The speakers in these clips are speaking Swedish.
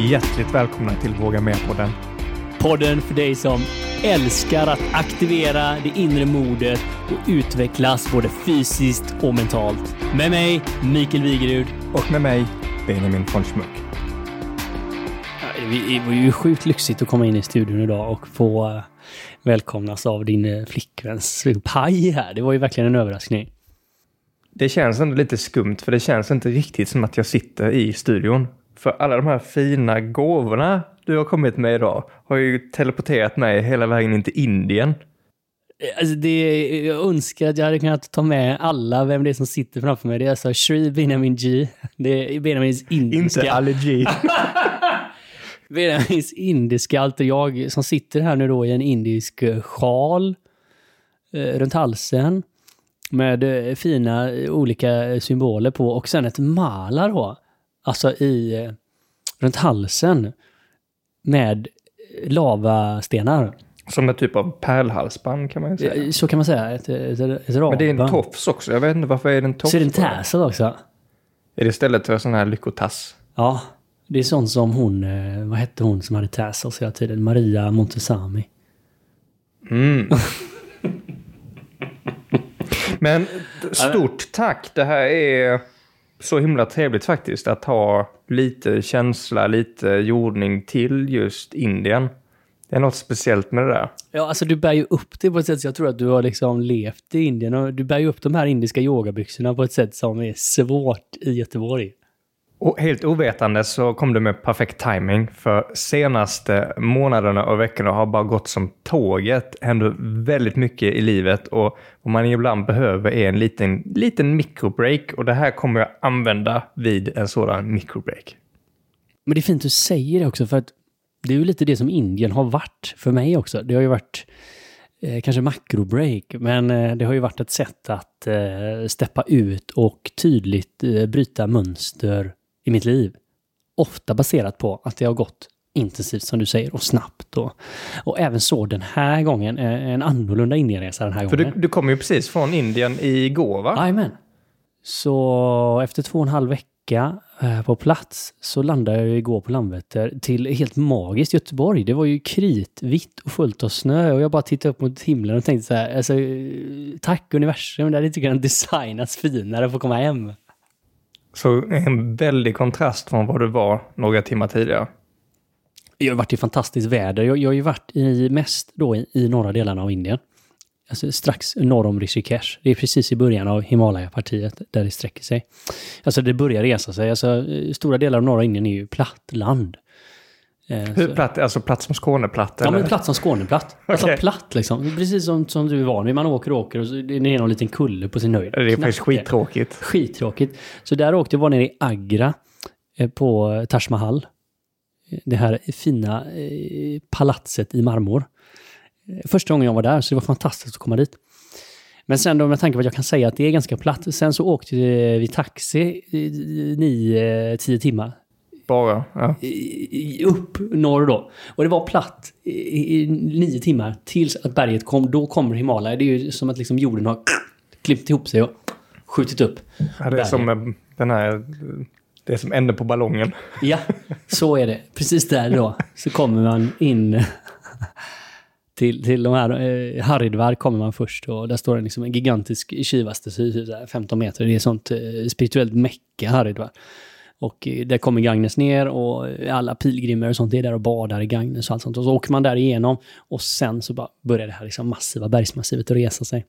hjärtligt välkomna till Våga Med-podden. Podden för dig som älskar att aktivera det inre modet och utvecklas både fysiskt och mentalt. Med mig, Mikael Wigerud. Och med mig, Benjamin von Schmuck. Det var ju sjukt lyxigt att komma in i studion idag och få eh, välkomnas av din eh, flickväns paj här. Det var ju verkligen en överraskning. Det känns ändå lite skumt, för det känns inte riktigt som att jag sitter i studion. För alla de här fina gåvorna du har kommit med idag har ju teleporterat mig hela vägen in till Indien. Alltså det, jag önskar att jag hade kunnat ta med alla, vem det är som sitter framför mig. Det är alltså Shri Benjamin G. Det är Benjamins indiska... Inte allergi. Benjamins indiska alter jag som sitter här nu då i en indisk eh, sjal eh, runt halsen med eh, fina eh, olika symboler på och sen ett mala då. Alltså i, eh, runt halsen med lavastenar. Som en typ av pärlhalsband kan man ju säga. Så kan man säga. Ett, ett, ett Men det är en tofs också. Jag vet inte varför är det en tofs? Så är det en tassel också? Är det istället för sån här lyckotass? Ja, det är sånt som hon, vad hette hon som hade tassels hela tiden? Maria Montesami. Mm. Men stort tack. Det här är så himla trevligt faktiskt att ha lite känsla, lite jordning till just Indien. Det är något speciellt med det där. Ja, alltså du bär ju upp det på ett sätt så jag tror att du har liksom levt i Indien och du bär ju upp de här indiska yogabyxorna på ett sätt som är svårt i Göteborg. Och helt ovetande så kom det med perfekt timing för senaste månaderna och veckorna har bara gått som tåget. Händer väldigt mycket i livet och vad man ibland behöver är en liten, liten microbreak och det här kommer jag använda vid en sådan microbreak. Men det är fint att du säger det också för att det är ju lite det som Indien har varit för mig också. Det har ju varit eh, kanske makrobreak, men eh, det har ju varit ett sätt att eh, steppa ut och tydligt eh, bryta mönster i mitt liv. Ofta baserat på att det har gått intensivt som du säger och snabbt. Och, och även så den här gången, eh, en annorlunda Indienresa den här För gången. du, du kom ju precis från Indien igår va? Jajamän. Så efter två och en halv vecka eh, på plats så landade jag igår på Landvetter till helt magiskt Göteborg. Det var ju kritvitt och fullt av snö och jag bara tittade upp mot himlen och tänkte så här, alltså, tack universum, det hade inte kunnat designas finare för att komma hem. Så en väldig kontrast från vad du var några timmar tidigare. Jag har varit i fantastiskt väder. Jag, jag har ju varit i, mest då i, i norra delarna av Indien. Alltså strax norr om Rishikesh. Det är precis i början av Himalaya-partiet där det sträcker sig. Alltså det börjar resa sig. Alltså, eh, stora delar av norra Indien är ju platt land. Eh, Hur platt? Alltså platt som Skåneplatt? Ja, men platt som Skåneplatt. okay. Alltså platt liksom. Precis som, som du är van vid. Man åker och åker och så är det någon liten kulle på sin höjd. Det är Knappt faktiskt skittråkigt. Skittråkigt. Så där åkte jag var nere i Agra eh, på Taj Mahal. Det här fina eh, palatset i marmor. Första gången jag var där, så det var fantastiskt att komma dit. Men sen då med tanke på att jag kan säga att det är ganska platt. Sen så åkte vi taxi i nio, tio timmar bara? Ja. Upp norr då. Och det var platt i, i, nio timmar tills att berget kom. Då kommer Himalaya. Det är ju som att liksom jorden har klippt ihop sig och skjutit upp. Ja, det är som eh, den här... Det är som änden på ballongen. Ja, så är det. Precis där då så kommer man in till, till de här... Eh, Haridvar kommer man först och där står det liksom en gigantisk kivastes 15 meter. Det är sånt eh, spirituellt mecka, Haridvar. Och eh, där kommer Gagnes ner och alla pilgrimer och sånt är där och badar i Gagnes och allt sånt. Och så åker man där igenom och sen så bara börjar det här liksom massiva bergsmassivet att resa sig.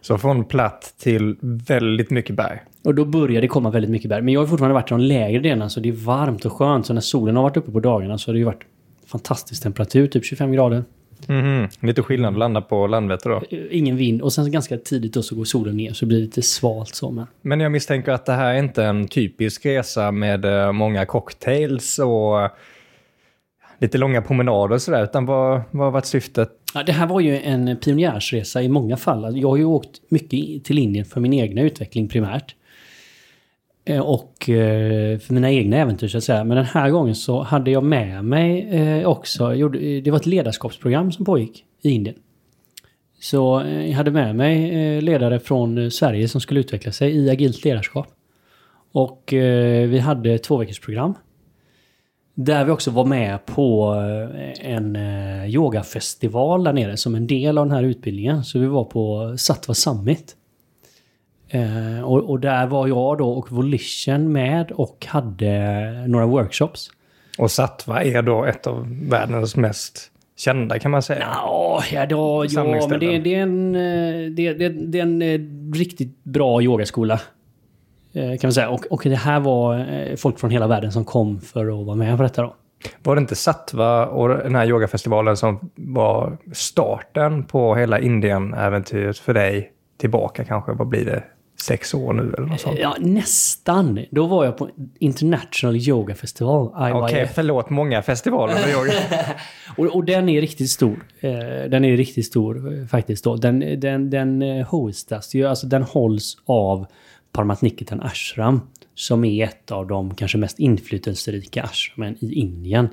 Så från platt till väldigt mycket berg? Och då börjar det komma väldigt mycket berg. Men jag har fortfarande varit i de lägre delarna så det är varmt och skönt. Så när solen har varit uppe på dagarna så har det ju varit fantastisk temperatur, typ 25 grader. Mm. Lite skillnad landa på Landvetter då? Ingen vind och sen ganska tidigt då så går solen ner så blir det lite svalt så. Men, men jag misstänker att det här är inte en typisk resa med eh, många cocktails och lite långa promenader och sådär, utan vad, vad har varit syftet? Ja, det här var ju en pionjärsresa i många fall. Jag har ju åkt mycket till Indien för min egna utveckling primärt. Eh, och eh, för mina egna äventyr så att säga. Men den här gången så hade jag med mig eh, också, det var ett ledarskapsprogram som pågick i Indien. Så jag hade med mig ledare från Sverige som skulle utveckla sig i agilt ledarskap. Och vi hade två veckors program. Där vi också var med på en yogafestival där nere som en del av den här utbildningen. Så vi var på Sattva Summit. Eh, och, och där var jag då och Volition med och hade några workshops. Och Sattva är då ett av världens mest kända kan man säga. Ja, ja, då, ja men det, det, är en, eh, det, det, det är en eh, riktigt bra yogaskola. Eh, kan man säga. Och, och det här var folk från hela världen som kom för att vara med på detta då. Var det inte Sattva och den här yogafestivalen som var starten på hela Indien-äventyret för dig tillbaka kanske? Vad blir det? Sex år nu eller något sånt? Ja, nästan. Då var jag på International Yoga Festival. Okej, okay, förlåt. Många festivaler med yoga. och, och den är riktigt stor. Eh, den är riktigt stor eh, faktiskt. Då. Den, den, den eh, hostas ju, alltså den hålls av Parmatniketan Ashram. Som är ett av de kanske mest inflytelserika ashramen i Indien.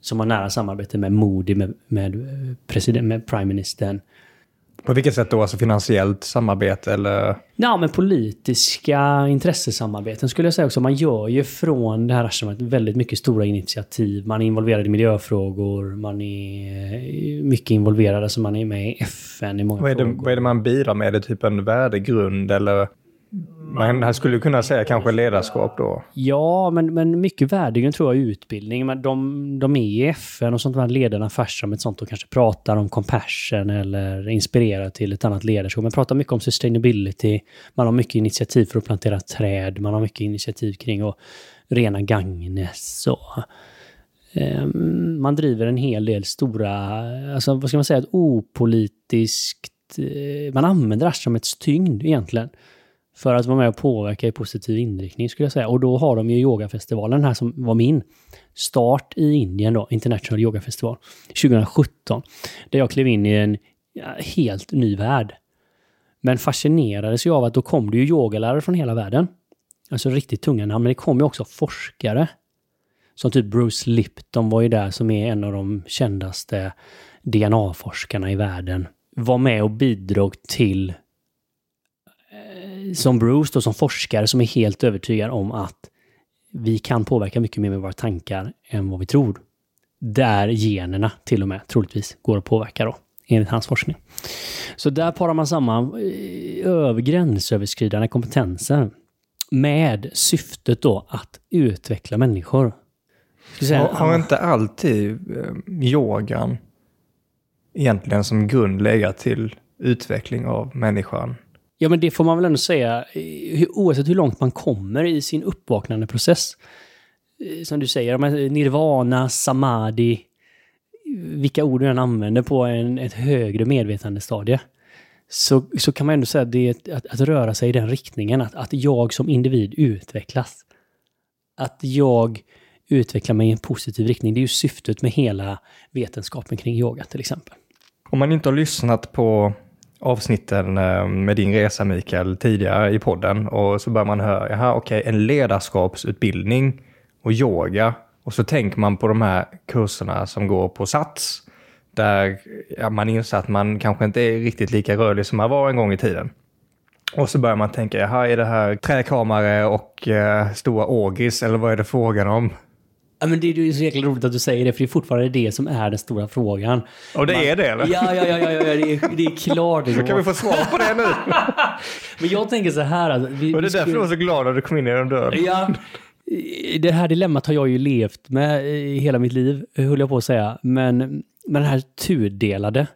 Som har nära samarbete med Modi, med, med, president, med Prime Ministern på vilket sätt då? Alltså finansiellt samarbete eller? Ja, men politiska intressesamarbeten skulle jag säga också. Man gör ju från det här arrangemanget väldigt mycket stora initiativ. Man är involverad i miljöfrågor, man är mycket involverad, alltså man är med i FN i många vad är det, frågor. Vad är det man bidrar med? Är det typ en värdegrund eller? Man skulle kunna säga kanske ledarskap då? Ja, men, men mycket värdegrund tror jag är utbildning. Men de, de är i FN och sånt, de här ledarna färsar med sånt och kanske pratar om compassion eller inspirerar till ett annat ledarskap. Man pratar mycket om sustainability. Man har mycket initiativ för att plantera träd. Man har mycket initiativ kring att rena Gagnes. Och, ehm, man driver en hel del stora, alltså vad ska man säga, ett opolitiskt... Eh, man använder ashramets tyngd egentligen för att vara med och påverka i positiv inriktning skulle jag säga. Och då har de ju yogafestivalen här som var min start i Indien då, International Yoga Festival 2017. Där jag klev in i en helt ny värld. Men fascinerades ju av att då kom det ju yogalärare från hela världen. Alltså riktigt tunga namn, men det kom ju också forskare. Som typ Bruce Lipton var ju där som är en av de kändaste DNA-forskarna i världen. Var med och bidrog till som Bruce då, som forskare som är helt övertygad om att vi kan påverka mycket mer med våra tankar än vad vi tror. Där generna till och med troligtvis går att påverka då, enligt hans forskning. Så där parar man samman eh, över gränsöverskridande kompetenser med syftet då att utveckla människor. Säga, har inte alltid eh, yogan egentligen som grund legat till utveckling av människan? Ja, men det får man väl ändå säga, eh, oavsett hur långt man kommer i sin uppvaknande process. Eh, som du säger, nirvana, samadhi, vilka ord du än använder på en, ett högre medvetandestadie. Så, så kan man ändå säga att det är att, att röra sig i den riktningen, att, att jag som individ utvecklas. Att jag utvecklar mig i en positiv riktning. Det är ju syftet med hela vetenskapen kring yoga till exempel. Om man inte har lyssnat på avsnitten eh, med din resa Mikael tidigare i podden och så börjar man höra, jaha okej, okay, en ledarskapsutbildning och yoga och så tänker man på de här kurserna som går på Sats där ja, man inser att man kanske inte är riktigt lika rörlig som man var en gång i tiden. Och så börjar man tänka, jaha, är det här träkramare och eh, stora ågis eller vad är det frågan om? Ja, men det är ju så jäkla roligt att du säger det, för det är fortfarande det som är den stora frågan. Och det Man, är det eller? Ja, ja, ja, ja, ja det, är, det är klart. Så kan vi få svar på det nu. men jag tänker så här. Alltså, vi, och det är därför du var så glad när du kom in genom dörren. Ja, det här dilemmat har jag ju levt med i hela mitt liv, höll jag på att säga. Men, men den här tudelade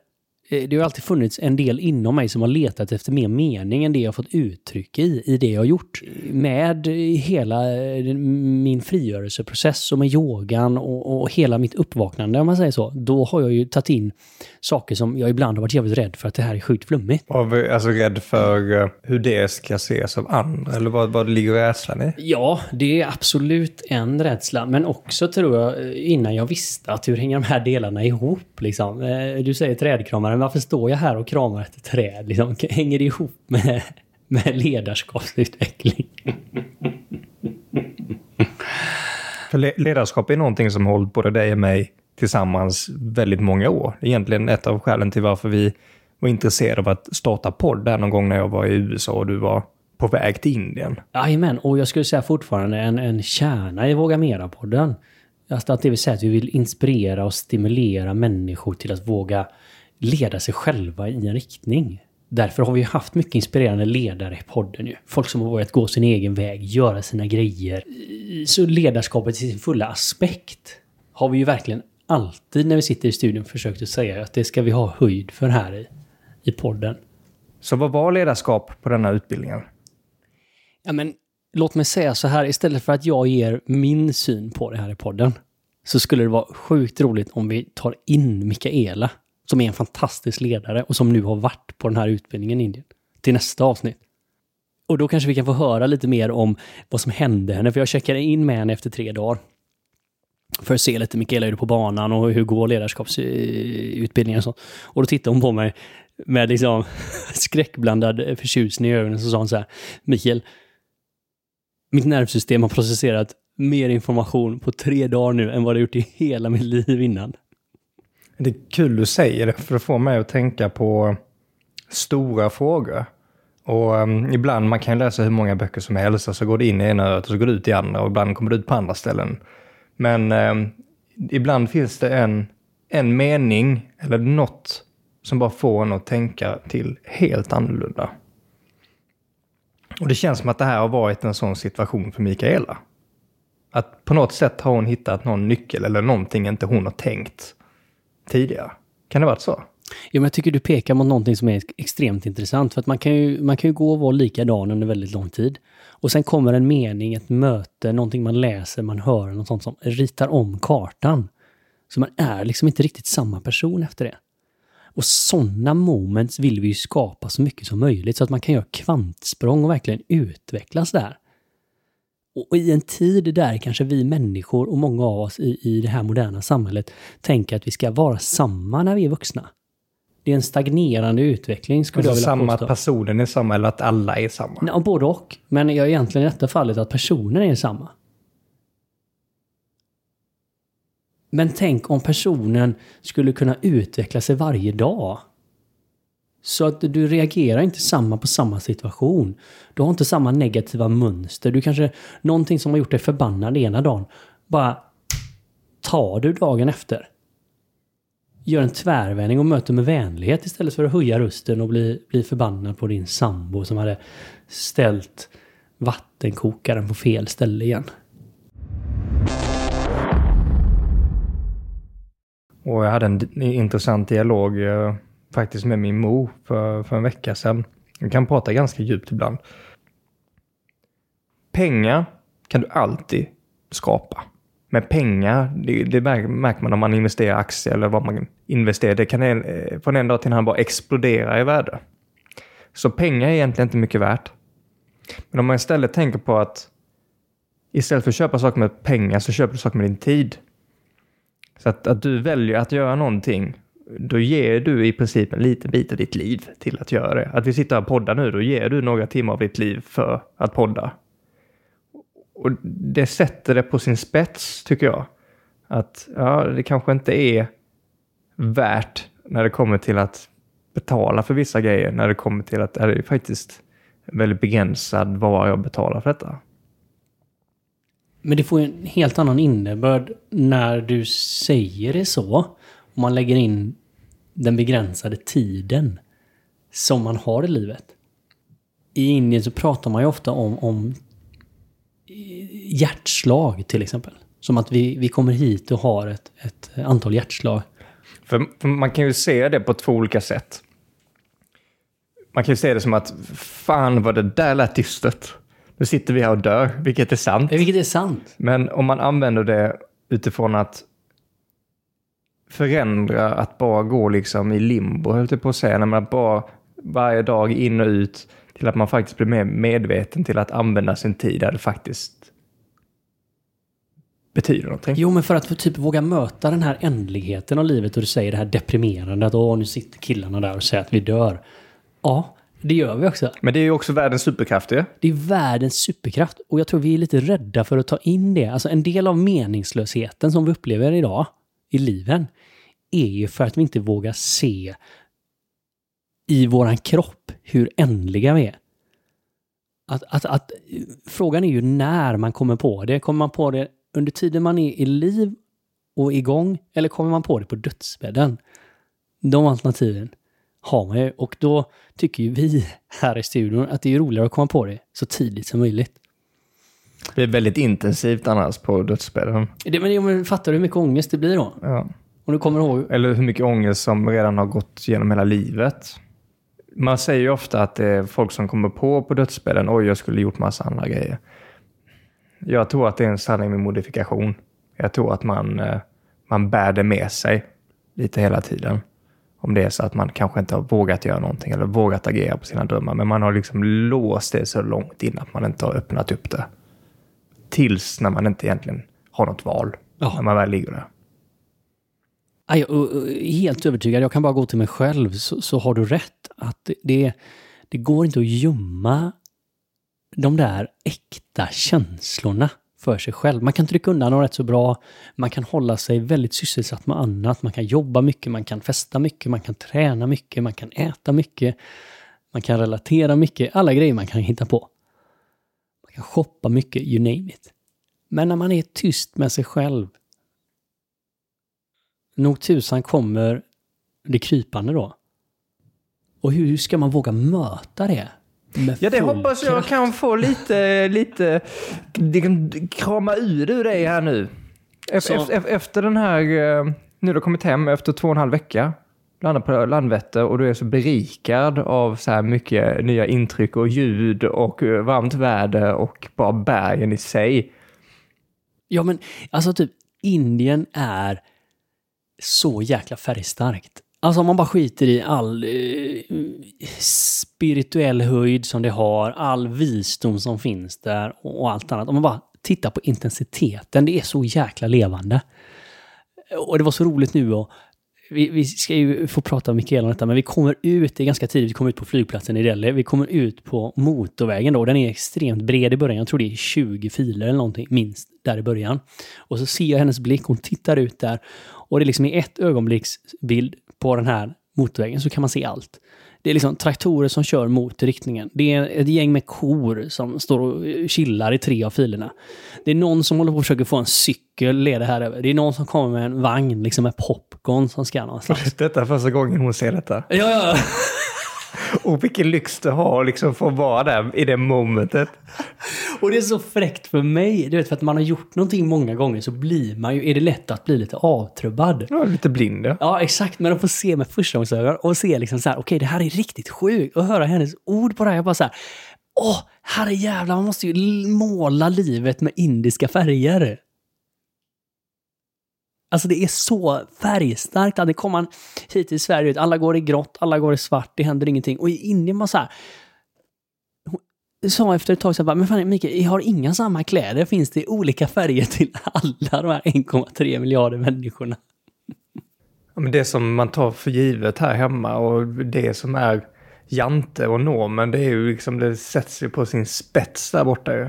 det har alltid funnits en del inom mig som har letat efter mer mening än det jag fått uttryck i, i det jag har gjort. Med hela eh, min frigörelseprocess och med yogan och, och hela mitt uppvaknande, om man säger så. Då har jag ju tagit in saker som jag ibland har varit jävligt rädd för att det här är sjukt flummigt. Alltså rädd för eh, hur det ska ses av andra, eller vad, vad ligger rädslan i? Ja, det är absolut en rädsla, men också tror jag innan jag visste att hur hänger de här delarna ihop liksom. Du säger trädkramare, varför står jag här och kramar ett träd? Liksom, hänger det ihop med, med ledarskapsutveckling? För ledarskap är någonting som hållit både dig och mig tillsammans väldigt många år. Egentligen ett av skälen till varför vi var intresserade av att starta podd där någon gång när jag var i USA och du var på väg till Indien. Jajamän, och jag skulle säga fortfarande en, en kärna i Våga Mera-podden. Alltså att det vill säga att vi vill inspirera och stimulera människor till att våga leda sig själva i en riktning. Därför har vi haft mycket inspirerande ledare i podden ju. Folk som har vågat gå sin egen väg, göra sina grejer. Så ledarskapet i sin fulla aspekt har vi ju verkligen alltid när vi sitter i studion försökt att säga att det ska vi ha höjd för här i, i podden. Så vad var ledarskap på denna utbildningen? Ja, men låt mig säga så här, istället för att jag ger min syn på det här i podden, så skulle det vara sjukt roligt om vi tar in Mikaela, som är en fantastisk ledare och som nu har varit på den här utbildningen i Indien, till nästa avsnitt. Och då kanske vi kan få höra lite mer om vad som hände henne, för jag checkade in med henne efter tre dagar. För att se lite, Mikaela är du på banan och hur går ledarskapsutbildningen och sånt. Och då tittade hon på mig med liksom skräckblandad förtjusning i ögonen, så sa hon så här, Mikael, mitt nervsystem har processerat mer information på tre dagar nu än vad det gjort i hela mitt liv innan. Det är kul du säger det, för det får mig att tänka på stora frågor. Och um, ibland, man kan läsa hur många böcker som helst, och så går det in i ena örat och så går det ut i andra och ibland kommer det ut på andra ställen. Men um, ibland finns det en, en mening eller något som bara får en att tänka till helt annorlunda. Och det känns som att det här har varit en sån situation för Mikaela. Att på något sätt har hon hittat någon nyckel eller någonting inte hon har tänkt tidigare. Kan det varit så? Ja, men jag tycker du pekar mot någonting som är extremt intressant. För att man kan ju, man kan ju gå och vara likadan under väldigt lång tid. Och sen kommer en mening, ett möte, någonting man läser, man hör, något sånt som ritar om kartan. Så man är liksom inte riktigt samma person efter det. Och sådana moments vill vi ju skapa så mycket som möjligt så att man kan göra kvantsprång och verkligen utvecklas där. Och i en tid där kanske vi människor och många av oss i, i det här moderna samhället tänker att vi ska vara samma när vi är vuxna. Det är en stagnerande utveckling skulle alltså jag vilja samma påstå. personen är samma eller att alla är samma? Ja, både och. Men jag egentligen i detta fallet att personen är samma. Men tänk om personen skulle kunna utveckla sig varje dag. Så att du reagerar inte samma på samma situation. Du har inte samma negativa mönster. Du kanske, någonting som har gjort dig förbannad ena dagen, bara tar du dagen efter. Gör en tvärvändning och möter med vänlighet istället för att höja rösten och bli, bli förbannad på din sambo som hade ställt vattenkokaren på fel ställe igen. Och jag hade en intressant dialog eh, faktiskt med min mor för, för en vecka sedan. Vi kan prata ganska djupt ibland. Pengar kan du alltid skapa. Men pengar, det, det märker man om man investerar i aktier eller vad man investerar. Det kan en, eh, från en dag till en annan bara explodera i värde. Så pengar är egentligen inte mycket värt. Men om man istället tänker på att istället för att köpa saker med pengar så köper du saker med din tid. Så att, att du väljer att göra någonting, då ger du i princip en liten bit av ditt liv till att göra det. Att vi sitter här och poddar nu, då ger du några timmar av ditt liv för att podda. Och det sätter det på sin spets, tycker jag. Att ja, det kanske inte är värt när det kommer till att betala för vissa grejer, när det kommer till att är det faktiskt väldigt begränsad vad jag betalar för detta. Men det får ju en helt annan innebörd när du säger det så. Om man lägger in den begränsade tiden som man har i livet. I Indien så pratar man ju ofta om, om hjärtslag till exempel. Som att vi, vi kommer hit och har ett, ett antal hjärtslag. För, för man kan ju se det på två olika sätt. Man kan ju se det som att fan vad det där lät dystert. Nu sitter vi här och dör, vilket är sant. Vilket är sant. Men om man använder det utifrån att förändra, att bara gå liksom i limbo, höll jag på att säga, när man bara varje dag in och ut till att man faktiskt blir mer medveten till att använda sin tid där det faktiskt betyder någonting. Jo, men för att typ våga möta den här ändligheten av livet och du säger det här deprimerande att åh, nu sitter killarna där och säger att vi dör. Ja, det gör vi också. Men det är ju också världens superkraft ju. Det är världens superkraft och jag tror vi är lite rädda för att ta in det. Alltså en del av meningslösheten som vi upplever idag i liven är ju för att vi inte vågar se i våran kropp hur ändliga vi är. Att, att, att, frågan är ju när man kommer på det. Kommer man på det under tiden man är i liv och igång, eller kommer man på det på dödsbädden? De alternativen har man ju. Och då tycker ju vi här i studion att det är roligare att komma på det så tidigt som möjligt. Det blir väldigt intensivt annars på dödsbädden. Det, men, men fattar du hur mycket ångest det blir då? Ja. Om du kommer ihåg... Eller hur mycket ångest som redan har gått genom hela livet. Man säger ju ofta att det är folk som kommer på på dödsbädden, oj, jag skulle gjort massa andra grejer. Jag tror att det är en sanning med modifikation. Jag tror att man, eh, man bär det med sig lite hela tiden. Om det är så att man kanske inte har vågat göra någonting eller vågat agera på sina drömmar. Men man har liksom låst det så långt in att man inte har öppnat upp det. Tills när man inte egentligen har något val. Ja. När man väl ligger där. Jag är helt övertygad, jag kan bara gå till mig själv, så, så har du rätt. Att det, det, det går inte att gömma de där äkta känslorna för sig själv. Man kan trycka undan dem rätt så bra. Man kan hålla sig väldigt sysselsatt med annat. Man kan jobba mycket, man kan festa mycket, man kan träna mycket, man kan äta mycket. Man kan relatera mycket, alla grejer man kan hitta på. Man kan shoppa mycket, you name it. Men när man är tyst med sig själv, nog tusan kommer det krypande då. Och hur ska man våga möta det? Ja, det hoppas jag kraft? kan få lite, lite, kan krama ur ur dig här nu. Ef- Så- ef- Efter den här, eh, nu har du kommit hem efter två och en halv vecka, landar på Landvetter och du är så berikad av så här mycket nya intryck och ljud och eh, varmt väder och bara bergen i sig. Ja, men alltså typ Indien är så jäkla färgstarkt. Alltså om man bara skiter i all eh, spirituell höjd som det har, all visdom som finns där och, och allt annat. Om man bara tittar på intensiteten, det är så jäkla levande. Och det var så roligt nu och vi, vi ska ju få prata mycket om detta, men vi kommer ut, det är ganska tidigt, vi kommer ut på flygplatsen i Delhi. Vi kommer ut på motorvägen då, den är extremt bred i början. Jag tror det är 20 filer eller någonting, minst, där i början. Och så ser jag hennes blick, hon tittar ut där. Och det är liksom i ett ögonblicksbild på den här motorvägen så kan man se allt. Det är liksom traktorer som kör mot riktningen. Det är ett gäng med kor som står och chillar i tre av filerna. Det är någon som håller på att försöka få en cykel leda här över. Det är någon som kommer med en vagn liksom med popcorn som ska någonstans. Detta är första gången hon ser detta. Ja, ja. Och vilken lyx du har liksom att vara där i det momentet. Och det är så fräckt för mig. Du vet, för att man har gjort någonting många gånger så blir man ju, är det lätt att bli lite avtrubbad. Ja, lite blind ja. Ja, exakt. Men att få se med förstagångsögon och se liksom så här, okej, det här är riktigt sjukt. Och höra hennes ord på det här, jag bara så här, åh, herrejävlar, man måste ju måla livet med indiska färger. Alltså det är så färgstarkt. Det kommer man hit till Sverige, ut, alla går i grått, alla går i svart, det händer ingenting. Och i Indien var så här, hon sa efter ett tag så här, bara, men fan Mikael, jag har inga samma kläder, finns det olika färger till alla de här 1,3 miljarder människorna? Ja, men det som man tar för givet här hemma och det som är jante och normen, det är ju liksom, det sätts ju på sin spets där borta ju.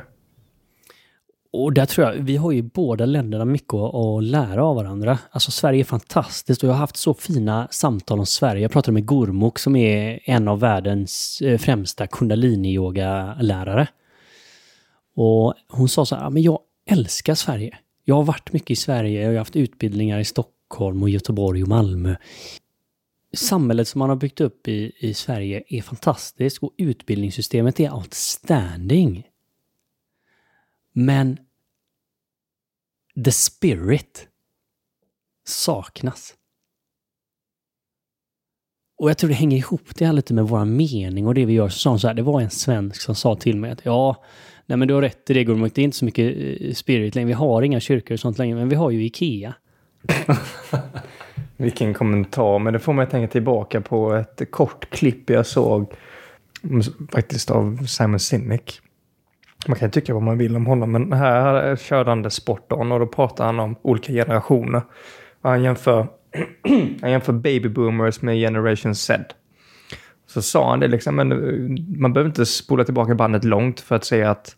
Och där tror jag, vi har ju båda länderna mycket att lära av varandra. Alltså Sverige är fantastiskt och jag har haft så fina samtal om Sverige. Jag pratade med Gurmuk som är en av världens eh, främsta kundalini-yoga-lärare. Och hon sa så här, "Ja, men jag älskar Sverige. Jag har varit mycket i Sverige och jag har haft utbildningar i Stockholm och Göteborg och Malmö. Samhället som man har byggt upp i, i Sverige är fantastiskt och utbildningssystemet är outstanding. Men the spirit saknas. Och jag tror det hänger ihop det här lite med våra mening och det vi gör. Så sa så här, det var en svensk som sa till mig att ja, nej men du har rätt i det Gurmuk, det är inte så mycket eh, spirit längre. Vi har inga kyrkor och sånt längre, men vi har ju Ikea. Vilken kommentar, men det får mig att tänka tillbaka på ett kort klipp jag såg mm, faktiskt av Simon Sinek. Man kan tycka vad man vill om honom, men här körde han det sport on och då pratar han om olika generationer. Och han jämför, han jämför baby boomers med generation Z. Så sa han det liksom, men eh, man behöver inte spola tillbaka bandet långt för att säga att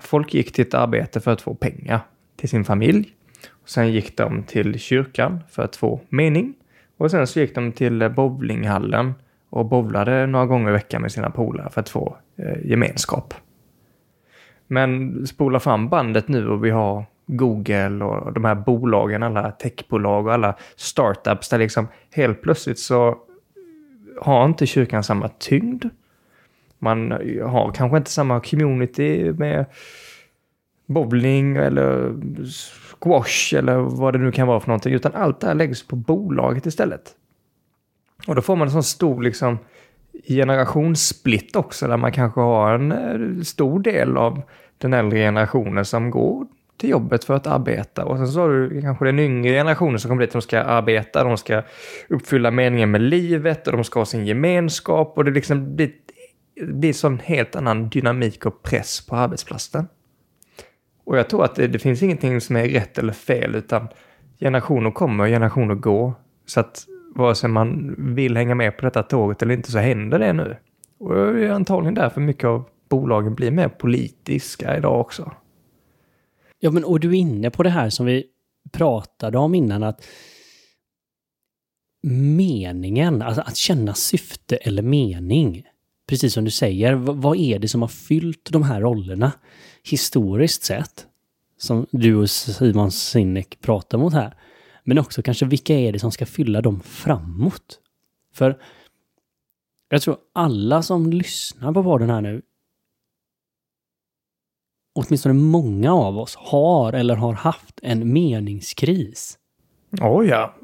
folk gick till ett arbete för att få pengar till sin familj. Och sen gick de till kyrkan för att få mening. Och sen så gick de till bowlinghallen och bowlade några gånger i veckan med sina polare för att få eh, gemenskap. Men spola fram bandet nu och vi har Google och de här bolagen, alla techbolag och alla startups där liksom helt plötsligt så har inte kyrkan samma tyngd. Man har kanske inte samma community med bowling eller squash eller vad det nu kan vara för någonting, utan allt det här läggs på bolaget istället. Och då får man en sån stor liksom generationssplitt också, där man kanske har en eh, stor del av den äldre generationen som går till jobbet för att arbeta. Och sen så har du kanske den yngre generationen som kommer dit, de ska arbeta, de ska uppfylla meningen med livet och de ska ha sin gemenskap och det liksom blir, blir sån helt annan dynamik och press på arbetsplatsen. Och jag tror att det, det finns ingenting som är rätt eller fel, utan generationer kommer och generationer går. Så att vare sig man vill hänga med på detta tåget eller inte så händer det nu. Och det är antagligen därför mycket av bolagen blir mer politiska idag också. Ja, men och du är inne på det här som vi pratade om innan, att meningen, alltså att känna syfte eller mening. Precis som du säger, vad är det som har fyllt de här rollerna historiskt sett? Som du och Simon Sinek pratar mot här. Men också kanske vilka är det som ska fylla dem framåt? För jag tror alla som lyssnar på podden här nu, åtminstone många av oss, har eller har haft en meningskris. Oh ja.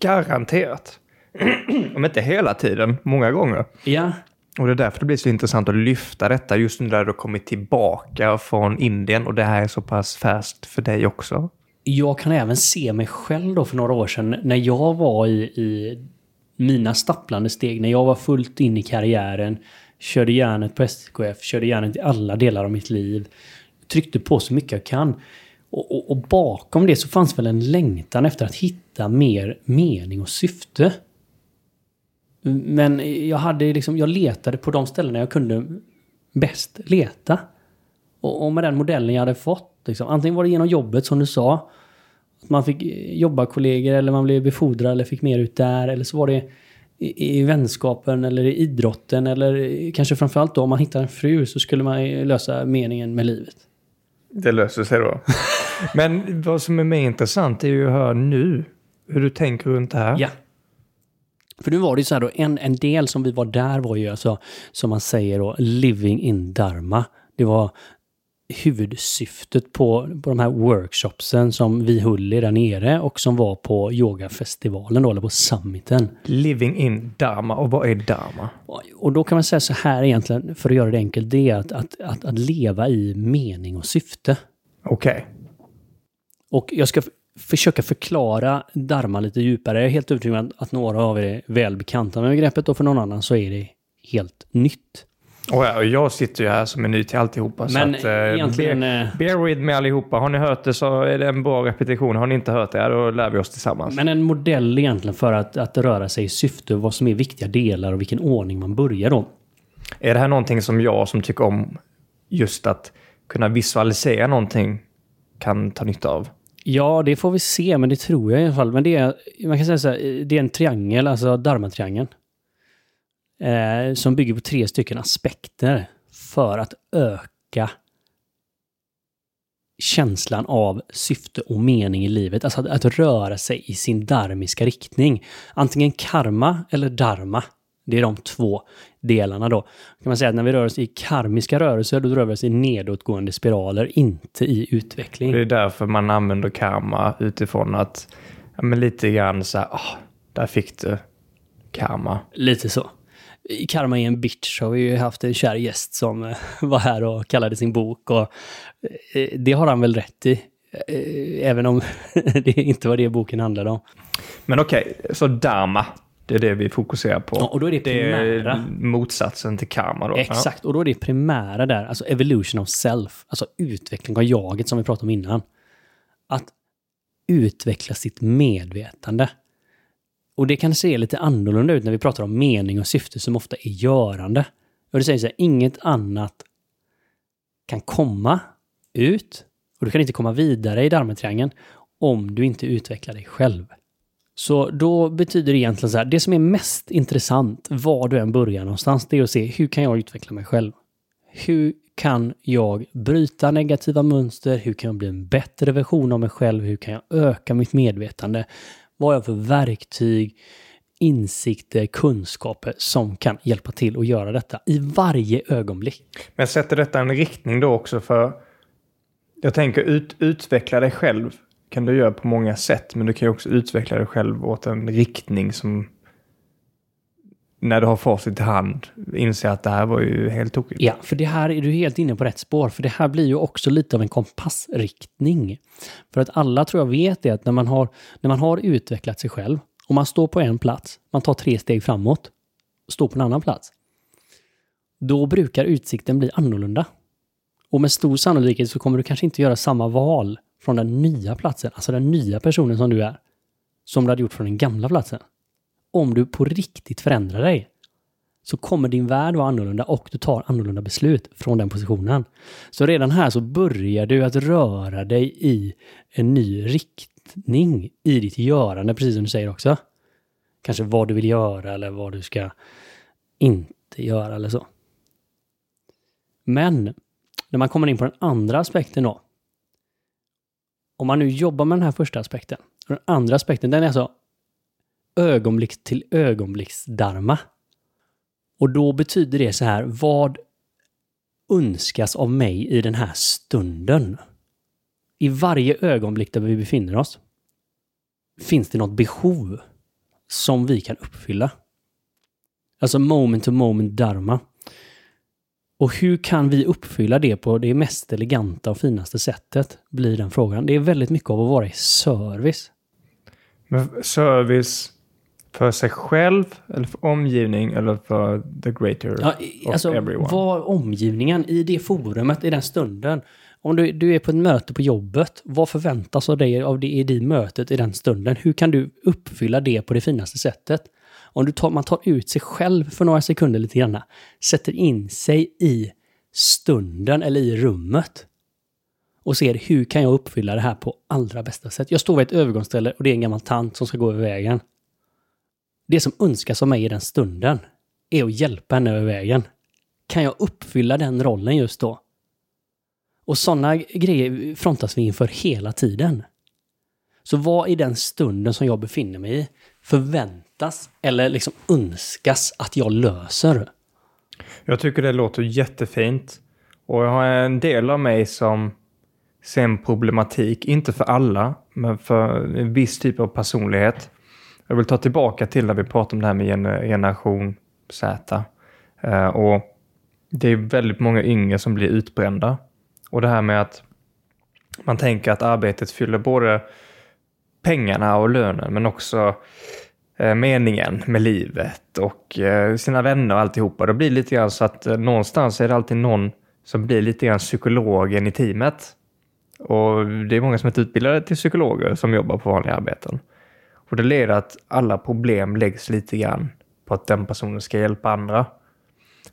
Garanterat. Om inte hela tiden, många gånger. Ja. Och det är därför det blir så intressant att lyfta detta just nu när du har kommit tillbaka från Indien och det här är så pass färskt för dig också. Jag kan även se mig själv då för några år sedan när jag var i, i mina stapplande steg, när jag var fullt in i karriären, körde järnet på SKF, körde järnet i alla delar av mitt liv, tryckte på så mycket jag kan. Och, och, och, bakom det så fanns väl en längtan efter att hitta mer mening och syfte. Men jag, hade liksom, jag letade på de ställena jag kunde bäst leta. Och, och med den modellen jag hade fått, liksom, antingen var det genom jobbet som du sa, att man fick jobba kollegor eller man blev befordrad eller fick mer ut där, eller så var det i, i vänskapen eller i idrotten eller kanske framförallt då om man hittar en fru så skulle man lösa meningen med livet. Det löser sig då. Men vad som är mer intressant är ju att höra nu hur du tänker runt det här. Ja. För nu var det ju så här då, en, en del som vi var där var ju alltså, som man säger då, living in dharma. Det var huvudsyftet på, på de här workshopsen som vi höll där nere och som var på yogafestivalen då, eller på summiten. Living in dharma, och vad är dharma? Och då kan man säga så här egentligen, för att göra det enkelt, det är att, att, att, att leva i mening och syfte. Okej. Okay. Och jag ska försöka förklara dharma lite djupare. Jag är helt övertygad om att några av er är välbekanta med begreppet och för någon annan så är det helt nytt. Och ja, jag sitter ju här som är ny till alltihopa. Men så att, eh, egentligen... Bear, bear with me allihopa. Har ni hört det så är det en bra repetition. Har ni inte hört det, då lär vi oss tillsammans. Men en modell egentligen för att, att röra sig i syfte, vad som är viktiga delar och vilken ordning man börjar då. Är det här någonting som jag som tycker om just att kunna visualisera någonting kan ta nytta av? Ja, det får vi se, men det tror jag i alla fall. Men det är, man kan säga så här, det är en triangel, alltså Dharma-triangeln. Eh, som bygger på tre stycken aspekter för att öka känslan av syfte och mening i livet. Alltså att, att röra sig i sin dharmiska riktning. Antingen karma eller dharma. Det är de två delarna då. Kan man säga att när vi rör oss i karmiska rörelser, då rör vi oss i nedåtgående spiraler, inte i utveckling. Det är därför man använder karma utifrån att, ja men lite grann så här, oh, där fick du karma. Lite så. I Karma är en bitch har vi ju haft en kär gäst som eh, var här och kallade sin bok och eh, det har han väl rätt i. Eh, även om det inte var det boken handlade om. Men okej, okay, så dharma, det är det vi fokuserar på. Ja, och då är det primära. Det är motsatsen till karma då. Exakt, och då är det primära där, alltså evolution of self, alltså utveckling av jaget som vi pratade om innan. Att utveckla sitt medvetande. Och det kan se lite annorlunda ut när vi pratar om mening och syfte som ofta är görande. Och det säger så här, inget annat kan komma ut och du kan inte komma vidare i Dharmatriangeln om du inte utvecklar dig själv. Så då betyder det egentligen så här, det som är mest intressant var du än börjar någonstans, det är att se hur kan jag utveckla mig själv? Hur kan jag bryta negativa mönster? Hur kan jag bli en bättre version av mig själv? Hur kan jag öka mitt medvetande? Vad har jag för verktyg, insikter, kunskaper som kan hjälpa till att göra detta i varje ögonblick? Men sätter detta en riktning då också för... Jag tänker ut, utveckla dig själv kan du göra på många sätt, men du kan ju också utveckla dig själv åt en riktning som när du har facit i hand inse att det här var ju helt tokigt. Ja, för det här är du helt inne på rätt spår. För det här blir ju också lite av en kompassriktning. För att alla tror jag vet det att när man har, när man har utvecklat sig själv och man står på en plats, man tar tre steg framåt, står på en annan plats. Då brukar utsikten bli annorlunda. Och med stor sannolikhet så kommer du kanske inte göra samma val från den nya platsen, alltså den nya personen som du är, som du hade gjort från den gamla platsen om du på riktigt förändrar dig så kommer din värld vara annorlunda och du tar annorlunda beslut från den positionen. Så redan här så börjar du att röra dig i en ny riktning i ditt görande, precis som du säger också. Kanske vad du vill göra eller vad du ska inte göra eller så. Men när man kommer in på den andra aspekten då. Om man nu jobbar med den här första aspekten. Den andra aspekten, den är alltså ögonblick till ögonblicksdarma. Och då betyder det så här, vad önskas av mig i den här stunden? I varje ögonblick där vi befinner oss finns det något behov som vi kan uppfylla. Alltså moment to moment dharma. Och hur kan vi uppfylla det på det mest eleganta och finaste sättet? Blir den frågan. Det är väldigt mycket av att vara i service. Men service för sig själv, eller för omgivning, eller för the greater ja, alltså, everyone? Vad omgivningen i det forumet, i den stunden. Om du, du är på ett möte på jobbet, vad förväntas av dig av det i det mötet i den stunden? Hur kan du uppfylla det på det finaste sättet? Om du tar, man tar ut sig själv för några sekunder lite grann, sätter in sig i stunden eller i rummet och ser hur kan jag uppfylla det här på allra bästa sätt. Jag står vid ett övergångsställe och det är en gammal tant som ska gå över vägen. Det som önskas av mig i den stunden är att hjälpa henne över vägen. Kan jag uppfylla den rollen just då? Och sådana grejer frontas vi inför hela tiden. Så vad i den stunden som jag befinner mig i förväntas eller liksom önskas att jag löser? Jag tycker det låter jättefint. Och jag har en del av mig som ser en problematik, inte för alla, men för en viss typ av personlighet. Jag vill ta tillbaka till när vi pratade om det här med generation Z. Eh, och det är väldigt många yngre som blir utbrända. Och det här med att man tänker att arbetet fyller både pengarna och lönen, men också eh, meningen med livet och eh, sina vänner och alltihopa. Det blir lite grann så att någonstans är det alltid någon som blir lite grann psykologen i teamet. Och det är många som är utbildade till psykologer som jobbar på vanliga arbeten. Och det leder att alla problem läggs lite grann på att den personen ska hjälpa andra.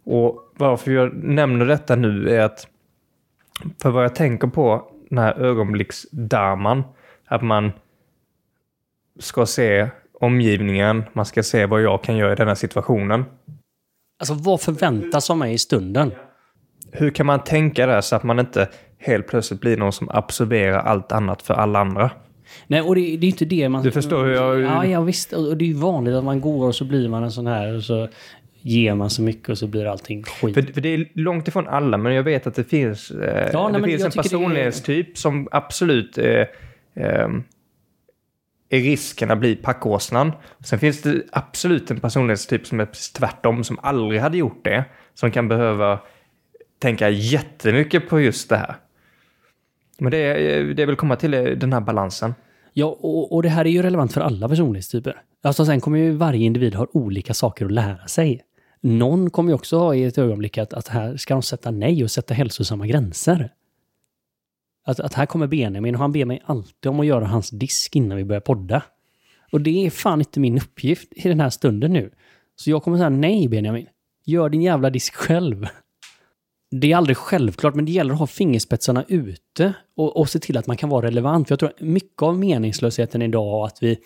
Och varför jag nämner detta nu är att för vad jag tänker på den här ögonblicksdarman, att man ska se omgivningen, man ska se vad jag kan göra i den här situationen. Alltså vad förväntas av mig i stunden? Hur kan man tänka det så att man inte helt plötsligt blir någon som absorberar allt annat för alla andra? Nej, och det, det är inte det man... Du förstår hur jag... Ja, ja visst. Och det är ju vanligt att man går och så blir man en sån här och så ger man så mycket och så blir allting skit. För, för det är långt ifrån alla, men jag vet att det finns, eh, ja, det nej, finns en personlighetstyp är... som absolut eh, eh, är risken att bli packåsnan. Sen finns det absolut en personlighetstyp som är tvärtom, som aldrig hade gjort det. Som kan behöva tänka jättemycket på just det här. Men det, det vill komma till den här balansen. Ja, och, och det här är ju relevant för alla personlighetstyper. Alltså sen kommer ju varje individ ha olika saker att lära sig. Någon kommer ju också ha i ett ögonblick att, att här ska de sätta nej och sätta hälsosamma gränser. Att, att här kommer Benjamin och han ber mig alltid om att göra hans disk innan vi börjar podda. Och det är fan inte min uppgift i den här stunden nu. Så jag kommer säga nej Benjamin. Gör din jävla disk själv det är aldrig självklart, men det gäller att ha fingerspetsarna ute och, och se till att man kan vara relevant. För jag tror att mycket av meningslösheten idag, att vi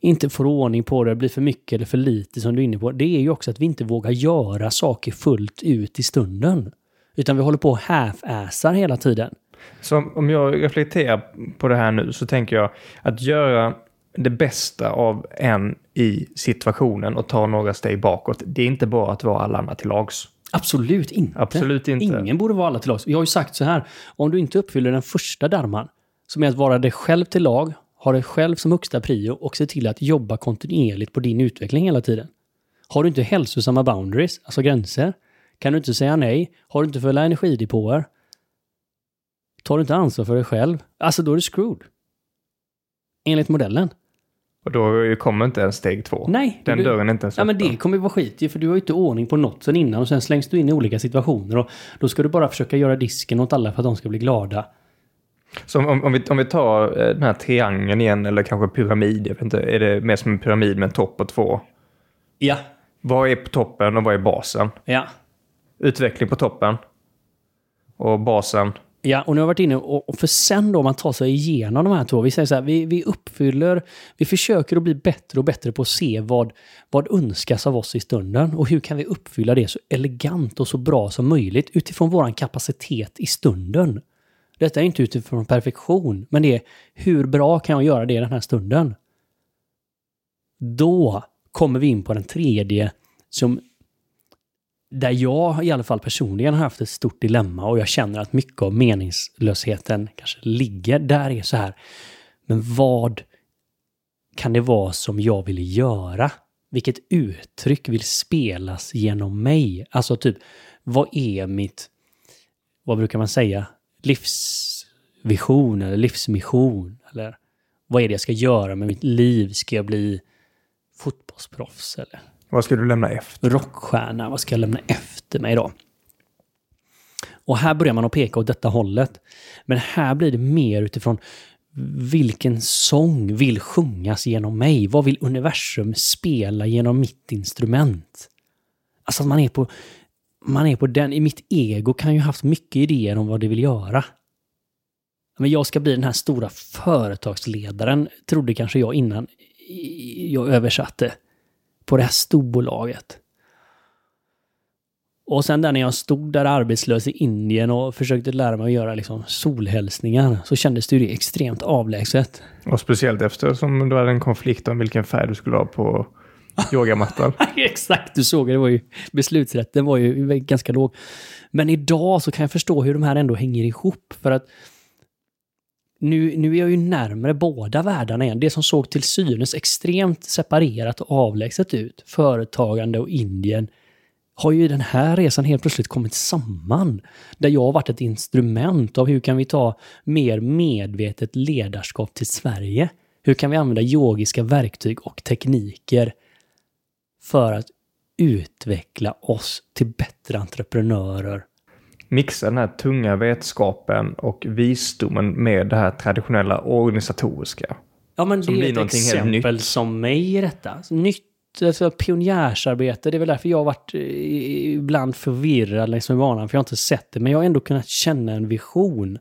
inte får ordning på det, blir för mycket eller för lite som du är inne på, det är ju också att vi inte vågar göra saker fullt ut i stunden. Utan vi håller på och half-assar hela tiden. Så om jag reflekterar på det här nu så tänker jag att göra det bästa av en i situationen och ta några steg bakåt. Det är inte bara att vara alla andra till lags. Absolut inte. Absolut inte. Ingen borde vara alla till lags. Jag har ju sagt så här, om du inte uppfyller den första dharman, som är att vara dig själv till lag, ha dig själv som högsta prio och se till att jobba kontinuerligt på din utveckling hela tiden. Har du inte hälsosamma boundaries, alltså gränser, kan du inte säga nej, har du inte fulla energidepåer, tar du inte ansvar för dig själv, alltså då är du screwed. Enligt modellen. Och då kommer inte ens steg två. Nej. Den du, dörren är inte ens Ja, men öppen. det kommer ju vara skit ju, för du har ju inte ordning på något sen innan och sen slängs du in i olika situationer och då ska du bara försöka göra disken åt alla för att de ska bli glada. Så om, om, vi, om vi tar eh, den här triangeln igen, eller kanske pyramid, jag vet inte, är det mer som en pyramid med en topp och två? Ja. Vad är på toppen och vad är basen? Ja. Utveckling på toppen. Och basen. Ja, och nu har jag varit inne och, och för sen då om man tar sig igenom de här två, vi säger så här, vi, vi uppfyller, vi försöker att bli bättre och bättre på att se vad, vad önskas av oss i stunden och hur kan vi uppfylla det så elegant och så bra som möjligt utifrån våran kapacitet i stunden. Detta är inte utifrån perfektion, men det är hur bra kan jag göra det i den här stunden? Då kommer vi in på den tredje som där jag i alla fall personligen har haft ett stort dilemma och jag känner att mycket av meningslösheten kanske ligger där är så här. Men vad kan det vara som jag vill göra? Vilket uttryck vill spelas genom mig? Alltså typ, vad är mitt, vad brukar man säga, livsvision eller livsmission? Eller vad är det jag ska göra med mitt liv? Ska jag bli fotbollsproffs eller vad ska du lämna efter? rockstjärna, vad ska jag lämna efter mig då? Och här börjar man att peka åt detta hållet. Men här blir det mer utifrån vilken sång vill sjungas genom mig? Vad vill universum spela genom mitt instrument? Alltså att man är på, man är på den, i mitt ego kan ju haft mycket idéer om vad det vill göra. Men jag ska bli den här stora företagsledaren, trodde kanske jag innan jag översatte på det här storbolaget. Och sen där när jag stod där arbetslös i Indien och försökte lära mig att göra liksom solhälsningar så kändes det ju det extremt avlägset. Och speciellt eftersom du hade en konflikt om vilken färg du skulle ha på yogamattan. Exakt, du såg det. det var ju, beslutsrätten var ju ganska låg. Men idag så kan jag förstå hur de här ändå hänger ihop. För att nu, nu är jag ju närmare båda världarna igen. Det som såg till synes extremt separerat och avlägset ut, företagande och Indien, har ju den här resan helt plötsligt kommit samman. Där jag har varit ett instrument av hur kan vi ta mer medvetet ledarskap till Sverige? Hur kan vi använda yogiska verktyg och tekniker för att utveckla oss till bättre entreprenörer Mixa den här tunga vetskapen och visdomen med det här traditionella organisatoriska. Ja, men Som det blir är ett exempel nytt. som mig i detta. Nytt alltså, pionjärsarbete. Det är väl därför jag har varit eh, ibland förvirrad längs med banan, för jag har inte sett det. Men jag har ändå kunnat känna en vision.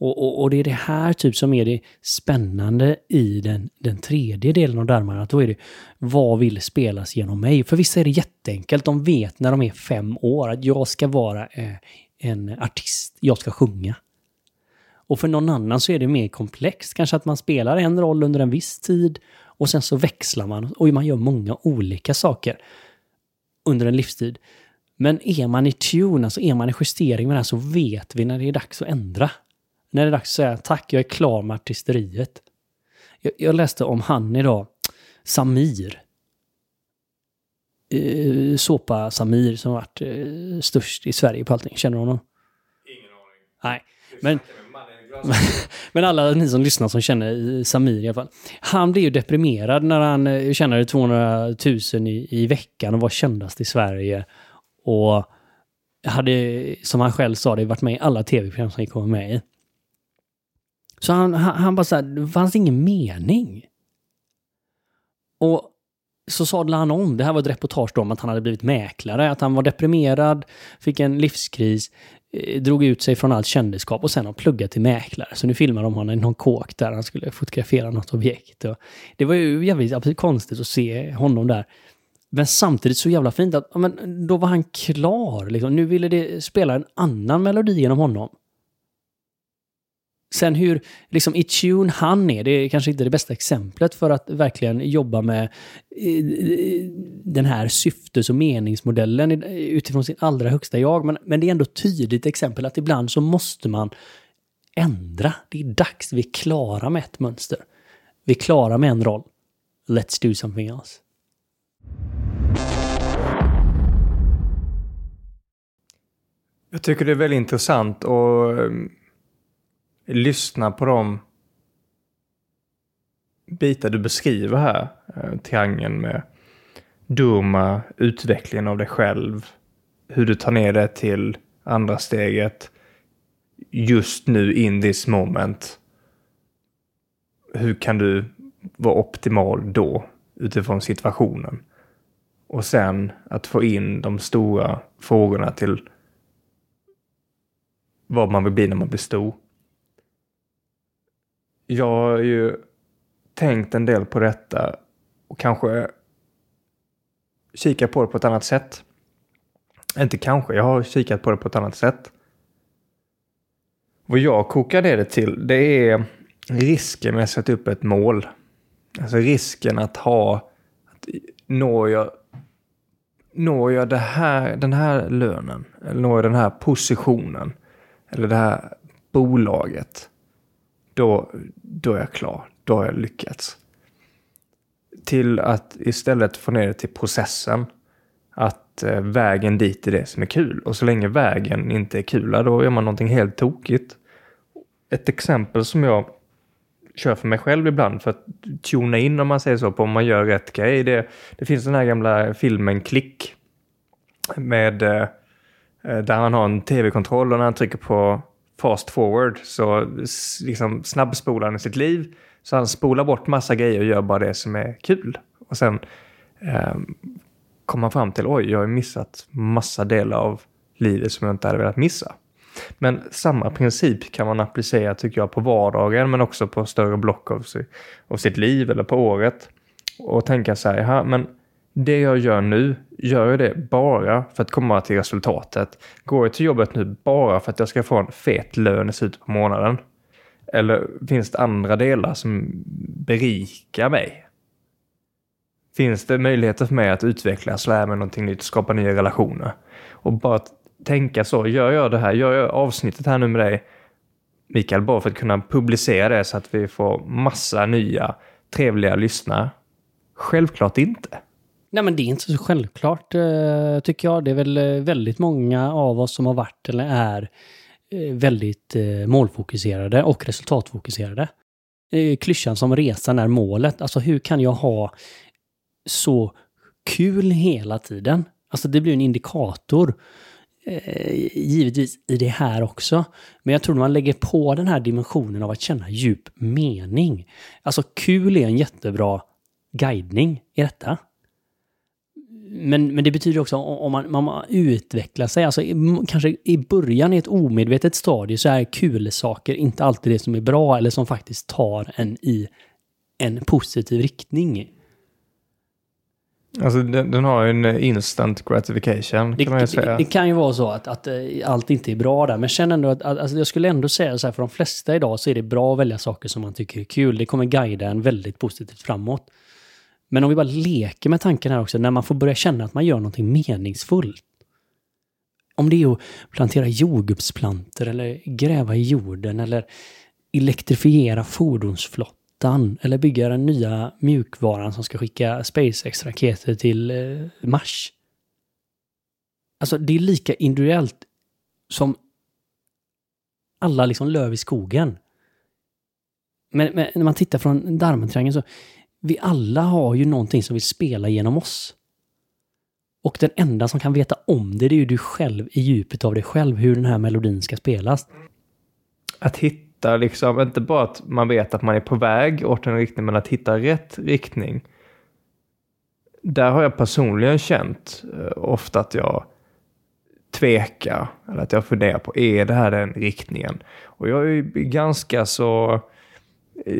Och, och, och det är det här typ som är det spännande i den, den tredje delen av Dharman. Att då är det, vad vill spelas genom mig? För vissa är det jätteenkelt. De vet när de är fem år att jag ska vara eh, en artist. Jag ska sjunga. Och för någon annan så är det mer komplext. Kanske att man spelar en roll under en viss tid och sen så växlar man och man gör många olika saker under en livstid. Men är man i tune, alltså är man i justering med det här så vet vi när det är dags att ändra. När det är dags att säga tack, jag är klar med artisteriet. Jag, jag läste om han idag, Samir. Eh, Såpa Samir som varit eh, störst i Sverige på allting. Känner du honom? Ingen aning. Nej, men men alla ni som lyssnar som känner eh, Samir i alla fall. Han blev ju deprimerad när han tjänade 200 000 i, i veckan och var kändast i Sverige. Och hade, som han själv sa, det varit med i alla tv-program som gick komma med i. Så han, han, han bara såhär, det fanns ingen mening. Och så sadlade han om, det här var ett reportage om att han hade blivit mäklare, att han var deprimerad, fick en livskris, eh, drog ut sig från allt kändisskap och sen har pluggat till mäklare. Så nu filmar de honom i någon kåk där han skulle fotografera något objekt. Det var ju jävligt konstigt att se honom där Men samtidigt så jävla fint att ja, men, då var han klar. Liksom. Nu ville det spela en annan melodi genom honom. Sen hur liksom, i tune han är, det är kanske inte det bästa exemplet för att verkligen jobba med eh, eh, den här syftes och meningsmodellen utifrån sin allra högsta jag. Men, men det är ändå ett tydligt exempel att ibland så måste man ändra. Det är dags, vi är klara med ett mönster. Vi är klara med en roll. Let's do something else. Jag tycker det är väldigt intressant och ehm, lyssna på de bitar du beskriver här. Eh, triangeln med Durma, utvecklingen av dig själv, hur du tar ner det till andra steget, just nu in this moment. Hur kan du vara optimal då utifrån situationen? Och sen att få in de stora frågorna till vad man vill bli när man blir stor. Jag har ju tänkt en del på detta och kanske kikat på det på ett annat sätt. Inte kanske, jag har kikat på det på ett annat sätt. Vad jag kokar ner det till, det är risken med att sätta upp ett mål. Alltså risken att ha, att når jag, når jag det här, den här lönen, eller når jag den här positionen, eller det här bolaget, då, då är jag klar. Då har jag lyckats. Till att istället få ner det till processen. Att eh, vägen dit är det som är kul. Och så länge vägen inte är kul, då gör man någonting helt tokigt. Ett exempel som jag kör för mig själv ibland för att tuna in om man säger så på om man gör rätt grej. Det, det finns den här gamla filmen Klick. Med eh, eh, där han har en tv-kontroll och när han trycker på fast forward så liksom snabbspolar han i sitt liv. Så han spolar bort massa grejer och gör bara det som är kul. Och sen eh, kommer han fram till oj, jag har missat massa delar av livet som jag inte hade velat missa. Men samma princip kan man applicera tycker jag på vardagen men också på större block av, av sitt liv eller på året. Och tänka så här, men det jag gör nu, gör jag det bara för att komma till resultatet? Går jag till jobbet nu bara för att jag ska få en fet lön i slutet på månaden? Eller finns det andra delar som berikar mig? Finns det möjligheter för mig att utvecklas, lära mig någonting nytt, skapa nya relationer? Och bara tänka så, gör jag det här, gör jag avsnittet här nu med dig, Mikael, bara för att kunna publicera det så att vi får massa nya trevliga lyssnare? Självklart inte. Nej, men det är inte så självklart, eh, tycker jag. Det är väl eh, väldigt många av oss som har varit eller är eh, väldigt målfokuserade och resultatfokuserade. Klyschan som resan är målet. Alltså hur kan jag ha så kul hela tiden? Alltså det blir en indikator. givetvis i det här också. Men jag tror man lägger på den här dimensionen av att känna djup mening. Alltså kul är en jättebra guidning i detta men, men det betyder också om man, man utvecklar sig, alltså kanske i början i ett omedvetet stadie så är kul saker inte alltid det som är bra eller som faktiskt tar en i en positiv riktning. Alltså den, den har ju en instant gratification det, kan man ju säga. Det, det, kan ju vara så att, att, eh, allt inte är bra där, men känn ändå att, att alltså jag skulle ändå säga så här, för de flesta idag så är det bra att välja saker som man tycker är kul. Det kommer guida en väldigt positivt framåt. Men om vi bara leker med tanken här också, när man får börja känna att man gör någonting meningsfullt. Om det är att plantera jordgubbsplanter eller gräva i jorden eller elektrifiera fordonsflottan eller bygga den nya mjukvaran som ska skicka SpaceX-raketer till eh, Mars. Alltså det är lika individuellt som alla liksom löv i skogen. Men, men när man tittar från Darmentriangeln så vi alla har ju någonting som vill spela genom oss. Och den enda som kan veta om det, det är ju du själv i djupet av dig själv, hur den här melodin ska spelas. Att hitta liksom, inte bara att man vet att man är på väg åt en riktning, men att hitta rätt riktning. Där har jag personligen känt eh, ofta att jag tvekar, eller att jag funderar på, är det här den riktningen? Och jag är ju ganska så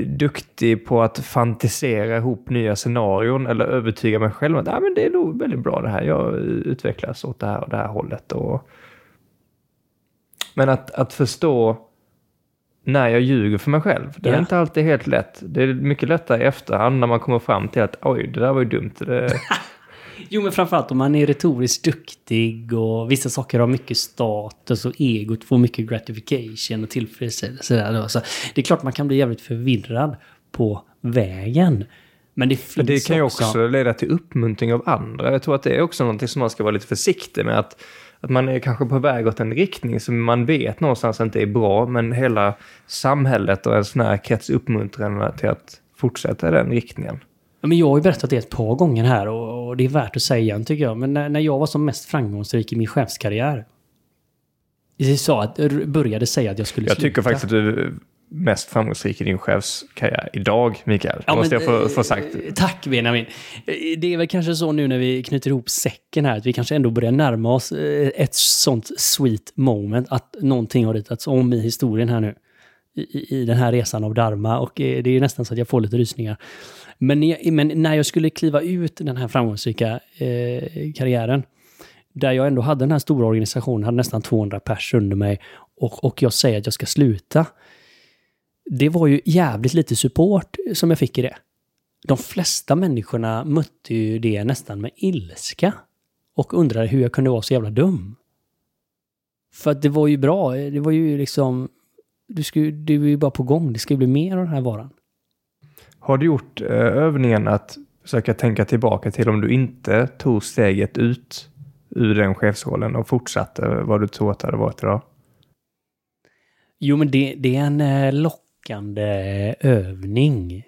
duktig på att fantisera ihop nya scenarion eller övertyga mig själv att ah, men det är nog väldigt bra det här. Jag utvecklas åt det här och det här hållet. Och... Men att, att förstå när jag ljuger för mig själv, det är Ja. inte alltid helt lätt. Det är mycket lättare i efterhand när man kommer fram till att oj, det där var ju dumt. Det... Jo, men framförallt om man är retoriskt duktig och vissa saker har mycket status och egot får mycket gratification och tillfredsställelse. Där. Så det är klart man kan bli jävligt förvirrad på vägen. Men det finns det kan ju också leda till uppmuntring av andra. Jag tror att det är också någonting som man ska vara lite försiktig med. Att, att man är kanske på väg åt en riktning som man vet någonstans inte är bra, men hela samhället och ens nära krets uppmuntrar en till att fortsätta i den riktningen. Ja, Men jag har ju berättat det ett par gånger här och, och det är värt att säga igen tycker jag. Men när, när jag var som mest framgångsrik i min chefskarriär. Jag sa att, började säga att jag skulle Jag sluta. tycker faktiskt att du är mest framgångsrik i din chefskarriär idag, Mikael. Ja, måste men, jag få, eh, få sagt. Tack Benjamin. Eh, Det är väl kanske så nu när vi knyter ihop säcken här, att vi kanske ändå börjar närma oss eh, ett sånt sweet moment, att någonting har ritats om i historien här nu. I, i- den här resan av Dharma och eh, det är nästan så att jag får lite rysningar. Men, jag, men när jag skulle kliva ut den här framgångsrika eh, karriären, där jag ändå hade den här stora organisationen, hade nästan 200 pers under mig och, och jag säger att jag ska sluta. Det var ju jävligt lite support som jag fick i det. De flesta människorna mötte ju det nästan med ilska och undrade hur jag kunde vara så jävla dum. För att det var ju bra, det var ju liksom... Du, skulle, du var ju bara på gång, det ska ju bli mer av den här varan. Har du gjort eh, övningen att försöka tänka tillbaka till om du inte tog steget ut ur den chefsrollen och fortsatte vad du tror att det hade varit idag? Jo, men det, det är en eh, lockande övning.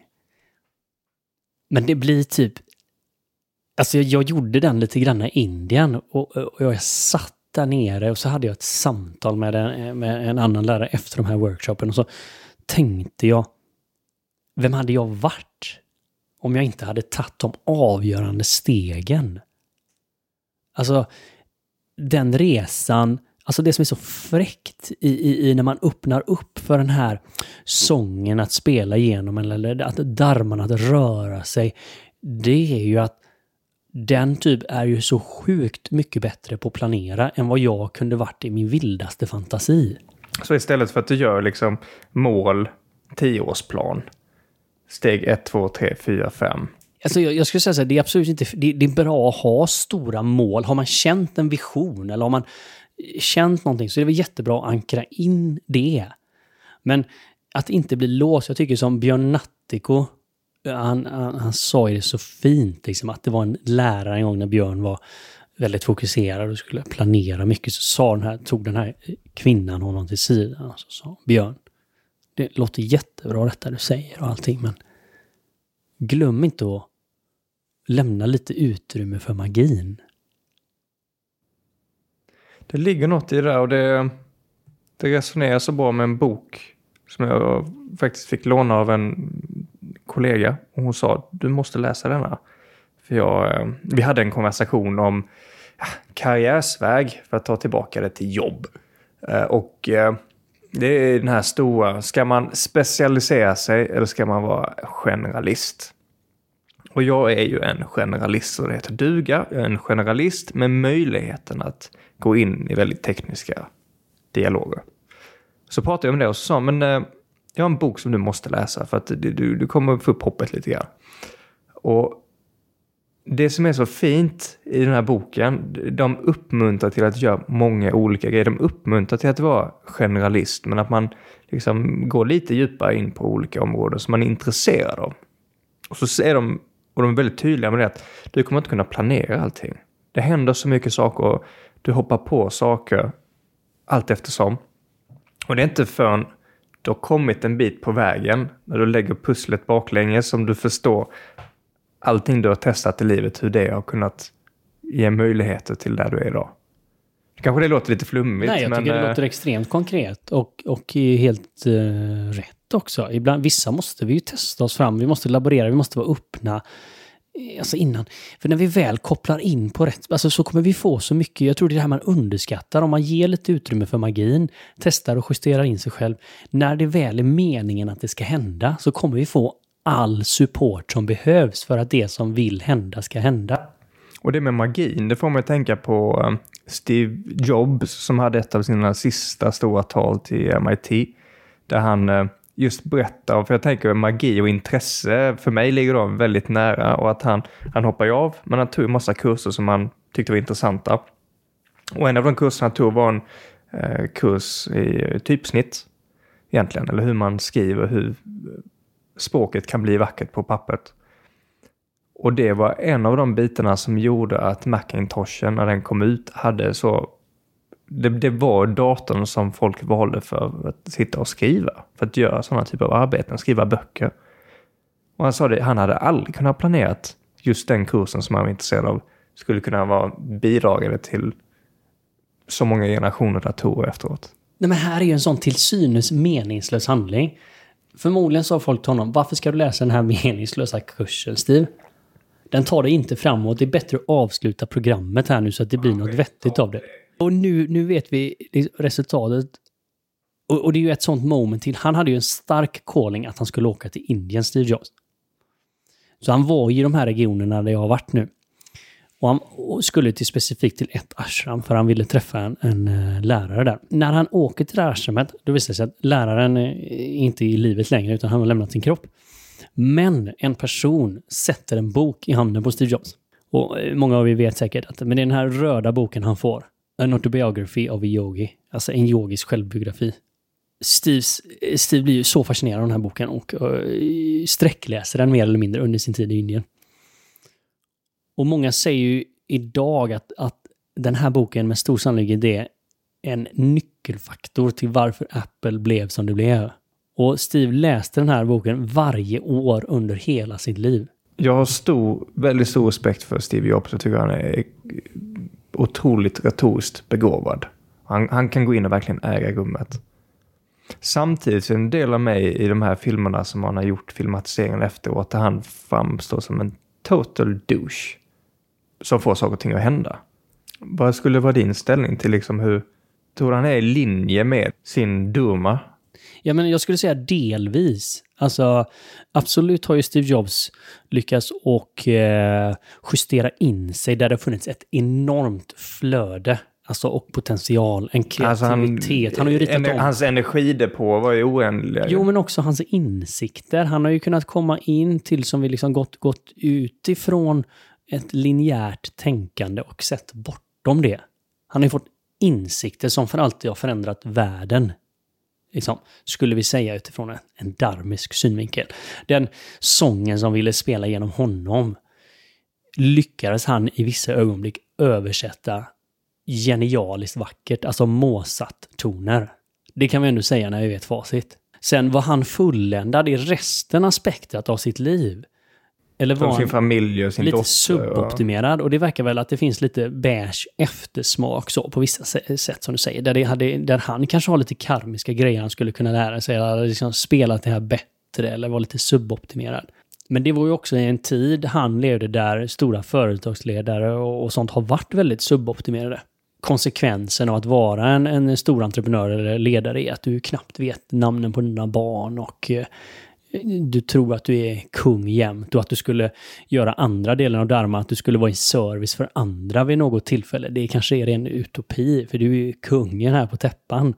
Men det blir typ... Alltså jag, jag gjorde den lite grann i Indien och, eh, och jag satt där nere och så hade jag ett samtal med en, eh, med en annan lärare efter de här workshopen och så tänkte jag, vem hade jag varit om jag inte hade tagit de avgörande stegen? Alltså, den resan, alltså det som är så fräckt i, i, i när man öppnar upp för den här sången att spela igenom eller att darmarna att röra sig, det är ju att den typ är ju så sjukt mycket bättre på att planera än vad jag kunde varit i min vildaste fantasi. Så istället för att du gör liksom mål, tioårsplan, steg 1, 2, 3, 4, 5. Alltså jag, jag skulle säga så här, det är absolut inte... Det, det är bra att ha stora mål. Har man känt en vision eller har man eh, känt någonting så är det väl jättebra att ankra in det. Men att inte bli låst. Jag tycker som Björn Nattiko, eh, han, han, han sa ju det så fint, liksom, att det var en lärare en gång när Björn var väldigt fokuserad och skulle planera mycket, så sa den här, tog den här eh, kvinnan honom till sidan och så sa Björn, det låter jättebra detta du säger och allting, men glöm inte att lämna lite utrymme för magin. Det ligger något i det där och det, det resonerar så bra med en bok som jag faktiskt fick låna av en kollega. Och hon sa, du måste läsa denna. För jag, eh, vi hade en konversation om karriärsväg för att ta tillbaka det till jobb. Eh, och eh, det är den här stora, ska man specialisera sig eller ska man vara generalist? Och jag är ju en generalist, så det heter duga. Jag är en generalist med möjligheten att gå in i väldigt tekniska dialoger. Så pratade jag om det och så sa han, men eh, jag har en bok som du måste läsa för att du, du, du kommer få upp hoppet lite grann. Och det som är så fint i den här boken, de uppmuntrar till att göra många olika grejer. De uppmuntrar till att vara generalist, men att man liksom går lite djupare in på olika områden som man är intresserad av. Och så är de, och de är väldigt tydliga med det att du kommer inte kunna planera allting. Det händer så mycket saker och du hoppar på saker allt eftersom. Och det är inte förrän du har kommit en bit på vägen, när du lägger pusslet baklänges, som du förstår allting du har testat i livet, hur det har kunnat ge möjligheter till där du är idag. Kanske det låter lite flummigt, Nej, jag men... tycker det eh, låter extremt konkret och, och helt eh, rätt också. Ibland, vissa måste vi ju testa oss fram, vi måste laborera, vi måste vara öppna. alltså innan. För när vi väl kopplar in på rätt, alltså så kommer vi få så mycket. Jag tror det är det här man underskattar. Om man ger lite utrymme för magin, testar och justerar in sig själv. När det väl är meningen att det ska hända så kommer vi få all support som behövs för att det som vill hända ska hända. Och det med magin, det får mig att tänka på eh, Steve Jobs som hade ett av sina sista stora tal till MIT. Där han eh, just berättar, för jag tänker magi och intresse, för mig ligger de väldigt nära och att han, han hoppar ju av, men han tog en massa kurser som han tyckte var intressanta. Och en av de kurserna han tog var en eh, kurs i typsnitt egentligen, eller hur man skriver, hur språket kan bli vackert på pappret. Och det var en av de bitarna som gjorde att Macintoshen, när den kom ut, hade så... Det, det var datorn som folk valde för att sitta och skriva. För att göra sådana typer av arbeten, skriva böcker. Och han sa det, han hade aldrig kunnat planerat just den kursen som han var intresserad av skulle kunna vara bidragande till så många generationer datorer efteråt. Nej, men här är ju en sån till synes meningslös handling. Förmodligen sa folk till honom, varför ska du läsa den här meningslösa kursen, Steve? Den tar dig inte framåt. Det är bättre att avsluta programmet här nu så att det blir något vettigt av det. Och nu, nu vet vi liksom resultatet. Och, och det är ju ett sånt moment till. Han hade ju en stark calling att han skulle åka till Indien, Steve Jobs. Så han var i de här regionerna där jag har varit nu. Och han skulle till specifikt till ett ashram för han ville träffa en, en eh, lärare där. När han åker till det här ashramet, då visar det sig att läraren är inte i livet längre utan han har lämnat sin kropp. Men en person sätter en bok i handen på Steve Jobs. Och eh, många av er vet säkert att men det är den här röda boken han får. En autobiography of a yogi. Alltså en yogisk självbiografi. Steves, Steve blir ju så fascinerad av den här boken och och sträckläser den mer eller mindre under sin tid i Indien. Och många säger ju idag att, att den här boken med stor sannolikhet är en nyckelfaktor till varför Apple blev som det blev. Och Steve läste den här boken varje år under hela sitt liv. Jag har stor, väldigt stor respekt för Steve Jobs. Jag tycker han är otroligt retoriskt begåvad. Han, han kan gå in och verkligen äga rummet. Samtidigt så är en del av mig i de här filmerna som han har gjort filmatiseringen efteråt, där han framstår som en total douche. Som får saker och ting att hända. Vad skulle vara din ställning till liksom hur, tror han är i linje med sin Duma Ja, men jag skulle säga delvis. Alltså, absolut har ju Steve Jobs lyckats och eh, justera in sig där det har funnits ett enormt flöde. Alltså och potential, en kreativitet. Alltså han, han, har ju ritat en, om. Hans energidepå var ju oändlig. Jo, men också hans insikter. Han har ju kunnat komma in till, som vi liksom gått, gått utifrån ett linjärt tänkande och sett bortom det. Han har ju fått insikter som för alltid har förändrat världen liksom, skulle vi säga utifrån en, en darmisk synvinkel. Den sången som ville spela genom honom lyckades han i vissa ögonblick översätta genialiskt vackert, alltså Mozart-toner. Det kan vi ändå säga när vi vet facit. Sen var han fulländad i resten av spektrat av sitt liv. Eller var sin familj och sin lite dotter. suboptimerad. Och det verkar väl att det finns lite beige eftersmak så på vissa sätt som du säger. Där, det hade, där han kanske har lite karmiska grejer han skulle kunna lära sig. Eller liksom spela det här bättre eller vara lite suboptimerad. Men det var ju också en tid han levde där stora företagsledare och, och sånt har varit väldigt suboptimerade. Konsekvensen av att vara en, en stor entreprenör eller ledare är att du knappt vet namnen på dina barn och eh, du tror att du är kung jämt och att du skulle göra andra delen av Dharma, att du skulle vara i service för andra vid något tillfälle. Det kanske är en utopi, för du är ju kungen här på täppan.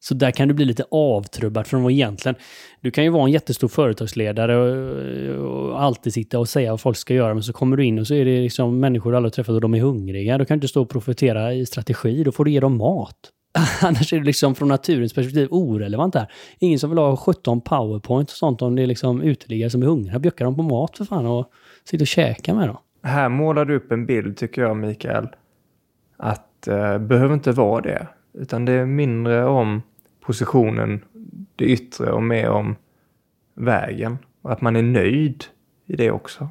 Så där kan du bli lite avtrubbad från vad egentligen... Du kan ju vara en jättestor företagsledare och, och, alltid sitta och säga vad folk ska göra, men så kommer du in och så är det liksom människor du aldrig träffat och de är hungriga. Då kan du inte stå och profetera i strategi, då får du ge dem mat. Annars är det liksom från naturens perspektiv orelevant där. Ingen som vill ha 17 powerpoint och sånt om det är liksom uteliggare som är hungriga. Bjuckar dem på mat för fan och sitter och käkar med dem. Här målar du upp en bild tycker jag Mikael. Att eh, behöver inte vara det. Utan det är mindre om positionen, det yttre och mer om vägen. Och att man är nöjd i det också.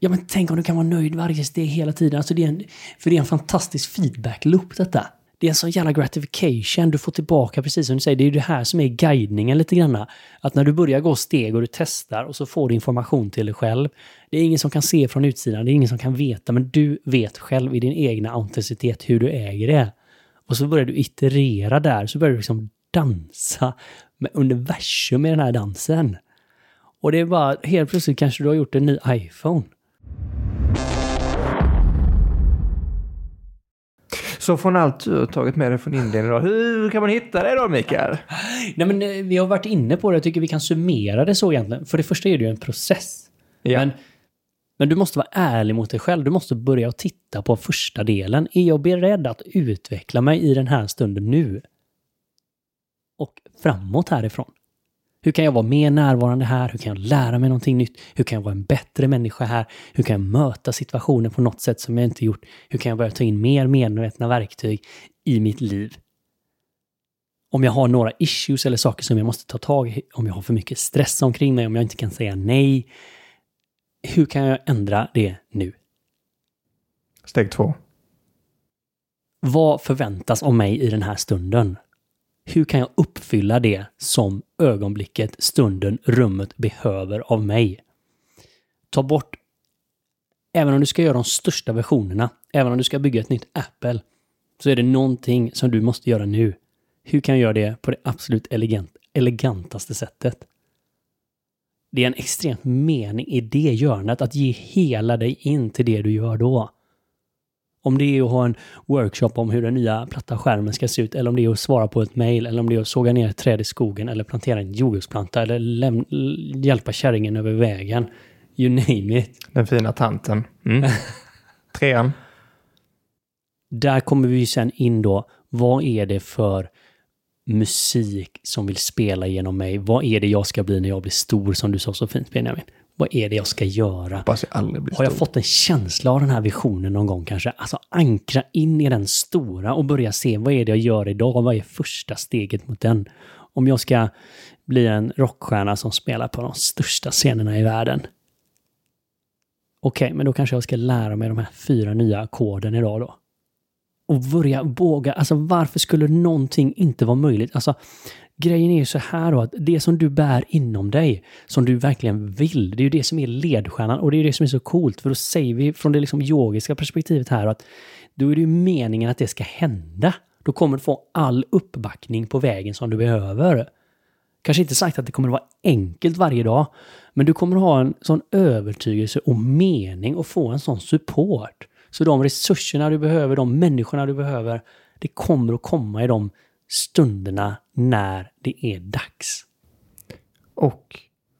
Ja, men tänk om du kan vara nöjd varje steg hela tiden. Alltså det är en, för det är en fantastisk feedback-loop detta det är en sån jävla gratification. Du får tillbaka, precis som du säger, det är ju det här som är guidningen lite grann. Att när du börjar gå steg och du testar och så får du information till dig själv. Det är ingen som kan se från utsidan, det är ingen som kan veta, men du vet själv i din egna autenticitet hur du äger det. Och så börjar du iterera där, så börjar du liksom dansa med universum i den här dansen. Och det är bara, helt plötsligt kanske du har gjort en ny iPhone. Så från allt du har tagit med dig från Indien idag, hur kan man hitta dig då Mikael? Nej men eh, vi har varit inne på det, jag tycker vi kan summera det så egentligen. För det första är det ju en process. Ja. Men, men du måste vara ärlig mot dig själv. Du måste börja att titta på första delen. Är jag beredd att utveckla mig i den här stunden nu? Och framåt härifrån. Hur kan jag vara mer närvarande här? Hur kan jag lära mig någonting nytt? Hur kan jag vara en bättre människa här? Hur kan jag möta situationer på något sätt som jag inte gjort? Hur kan jag börja ta in mer medvetna verktyg i mitt liv? Om jag har några issues eller saker som jag måste ta tag i, om jag har för mycket stress omkring mig, om jag inte kan säga nej. Hur kan jag ändra det nu? Steg två. Vad förväntas av mig i den här stunden? Hur kan jag uppfylla det som ögonblicket, stunden, rummet behöver av mig? Ta bort, även om du ska göra de största versionerna, även om du ska bygga ett nytt Apple, så är det någonting som du måste göra nu. Hur kan jag göra det på det absolut elegant, elegantaste sättet? Det är en extremt mening i det görnet, att ge hela dig in till det du gör då. Om det är att ha en workshop om hur den nya platta skärmen ska se ut, eller om det är att svara på ett mail, eller om det är att såga ner ett träd i skogen, eller plantera en jordgubbsplanta, eller läm- hjälpa kärringen över vägen. You name it. Den fina tanten. Mm. Trean. Där kommer vi sen in då, vad är det för musik som vill spela genom mig? Vad är det jag ska bli när jag blir stor, som du sa så fint Benjamin? Vad är det jag ska göra? Jag Har jag fått en känsla av den här visionen någon gång kanske? Alltså ankra in i den stora och börja se vad är det jag gör idag? Vad är första steget mot den? Om jag ska bli en rockstjärna som spelar på de största scenerna i världen. Okej, men då kanske jag ska lära mig de här fyra nya ackorden idag då. Och börja våga, alltså varför skulle någonting inte vara möjligt? Alltså, grejen är ju så här då, att det som du bär inom dig, som du verkligen vill, det är ju det som är ledstjärnan och det är ju det som är så coolt, för då säger vi från det liksom yogiska perspektivet här att då är det ju meningen att det ska hända. Då kommer du få all uppbackning på vägen som du behöver. Kanske inte sagt att det kommer att vara enkelt varje dag, men du kommer att ha en sån övertygelse och mening och få en sån support. Så de resurserna du behöver, de människorna du behöver, det kommer att komma i de stunderna när det är dags. Och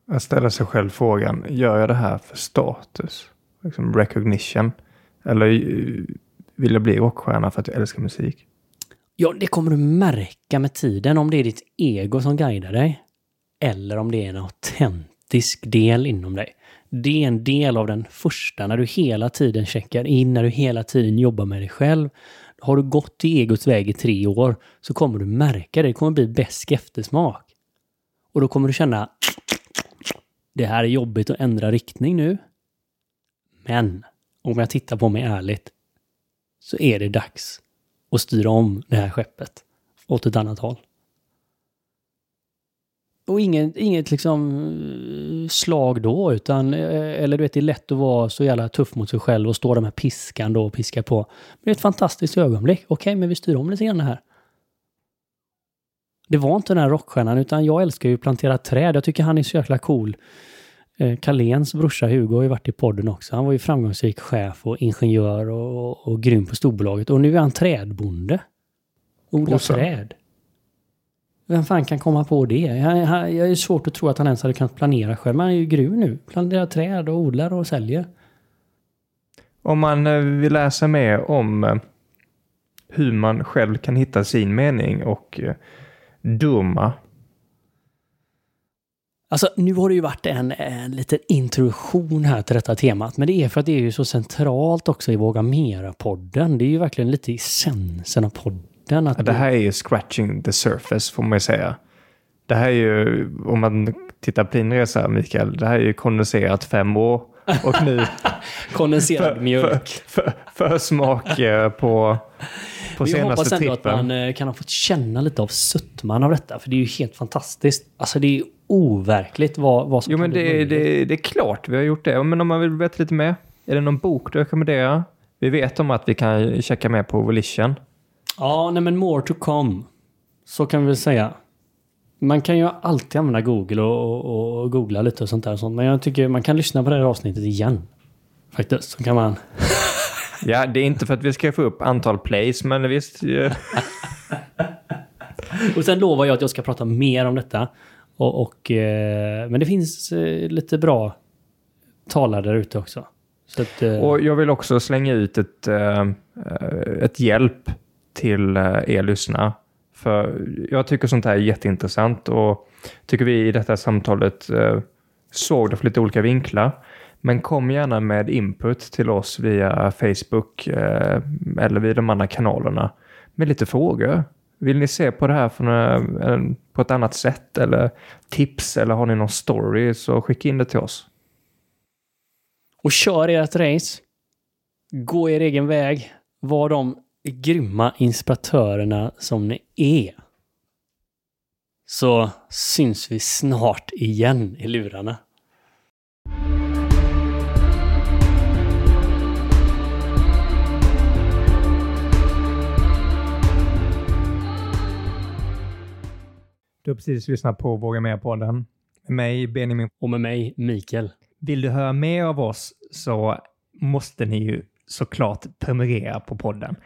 att ställa sig själv frågan, gör jag det här för status? Liksom recognition? Eller eh, vill jag bli rockstjärna för att jag älskar musik? Ja, det kommer du märka med tiden om det är ditt ego som guidar dig. Eller om det är en autentisk del inom dig. Det är en del av den första, när du hela tiden checkar in, när du hela tiden jobbar med dig själv. Har du gått i egots väg i tre år så kommer du märka det. Det kommer bli bäst eftersmak. Och då kommer du känna det här är jobbigt att ändra riktning nu. Men om jag tittar på mig ärligt så är det dags att styra om det här skeppet åt ett annat håll. Och inget, inget liksom eh, slag då, utan, eh, eller du vet, det är lätt att vara så jävla tuff mot sig själv och stå där med piskan då och piska på. Men det är ett fantastiskt ögonblick. Okej, men vi styr om lite grann här. Det var inte den här rockstjärnan, utan jag älskar ju att plantera träd. Jag tycker han är så jäkla cool. Eh, Carléns brorsa Hugo har ju varit i podden också. Han var ju framgångsrik chef och ingenjör och, och, och grym på storbolaget. Och nu är han trädbonde. Odlar träd. Vem fan kan komma på det? Jag, jag, jag är svårt att tro att han ens hade kunnat planera själv. Men han är ju grym nu. Planterar träd och odlar och säljer. Om man eh, vill läsa mer om eh, hur man själv kan hitta sin mening och eh, dumma. Alltså, nu har det ju varit en, en liten introduktion här till detta temat, men det är för att det är ju så centralt också i Våga Mera-podden. Det är ju verkligen lite essensen av podden. Att Det här är ju scratching the surface får man ju säga. Det här är ju, om man tittar på din resa Mikael, det här är ju kondenserat fem år och nu kondenserad för, mjölk. för, för, försmak eh, på på Men jag hoppas senaste ändå att trippen. man eh, kan ha fått känna lite av sötman av detta. För det är ju helt fantastiskt. Alltså det är overkligt vad, vad som Jo, men det, det, det är klart vi har gjort det. Men om man vill veta lite mer, är det någon bok du rekommenderar? Vi vet om att vi kan checka med på Volition. Ja, nej men more to come. Så kan vi väl säga. Man kan ju alltid använda Google och, och, och googla lite och sånt där. och Sånt, men jag tycker man kan lyssna på det här avsnittet igen. Faktiskt. Så kan man... Ja, det är inte för att vi ska få upp antal plays, men visst. Och sen lovar jag att jag ska prata mer om detta. Och, och, eh, men det finns eh, lite bra talare där ute också. Så att, eh, Och jag vill också slänga ut ett, ett hjälp till eh, er lyssnare. För jag tycker sånt här är jätteintressant och tycker vi i detta samtalet eh, såg det från lite olika vinklar. Men kom gärna med input till oss via Facebook eh, eller via de andra kanalerna med lite frågor. Vill ni se på det här från, på ett annat sätt eller tips eller har ni någon story så skicka in det till oss. Och kör ert race. Gå er egen väg. Var de grymma inspiratörerna som ni är. Så syns vi snart igen i lurarna. Du har precis lyssnat på Våga Mer-podden. Med mig, Benjamin. Och med mig, Mikael. Vill du höra mer av oss så måste ni ju såklart prenumerera på podden.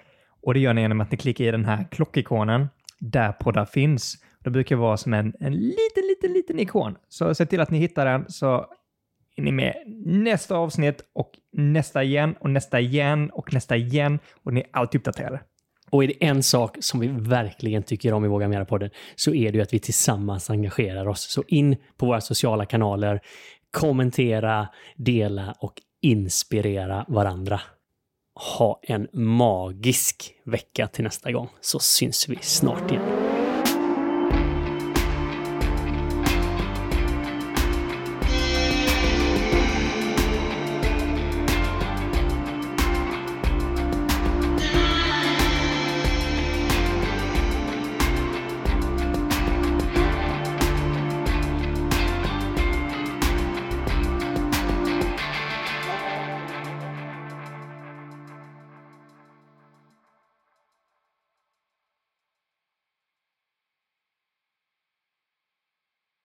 Och det gör ni genom att ni klickar i den här klockikonen där poddar finns. Det brukar vara som en, en liten, liten, liten ikon. Så se till att ni hittar den så är ni med nästa avsnitt och nästa igen och nästa igen och nästa igen och ni är alltid uppdaterade. Och är det en sak som vi verkligen tycker om i Våga Mera-podden så är det ju att vi tillsammans engagerar oss. Så in på våra sociala kanaler, kommentera, dela och inspirera varandra. Ha en magisk vecka till nästa gång så syns vi snart igen.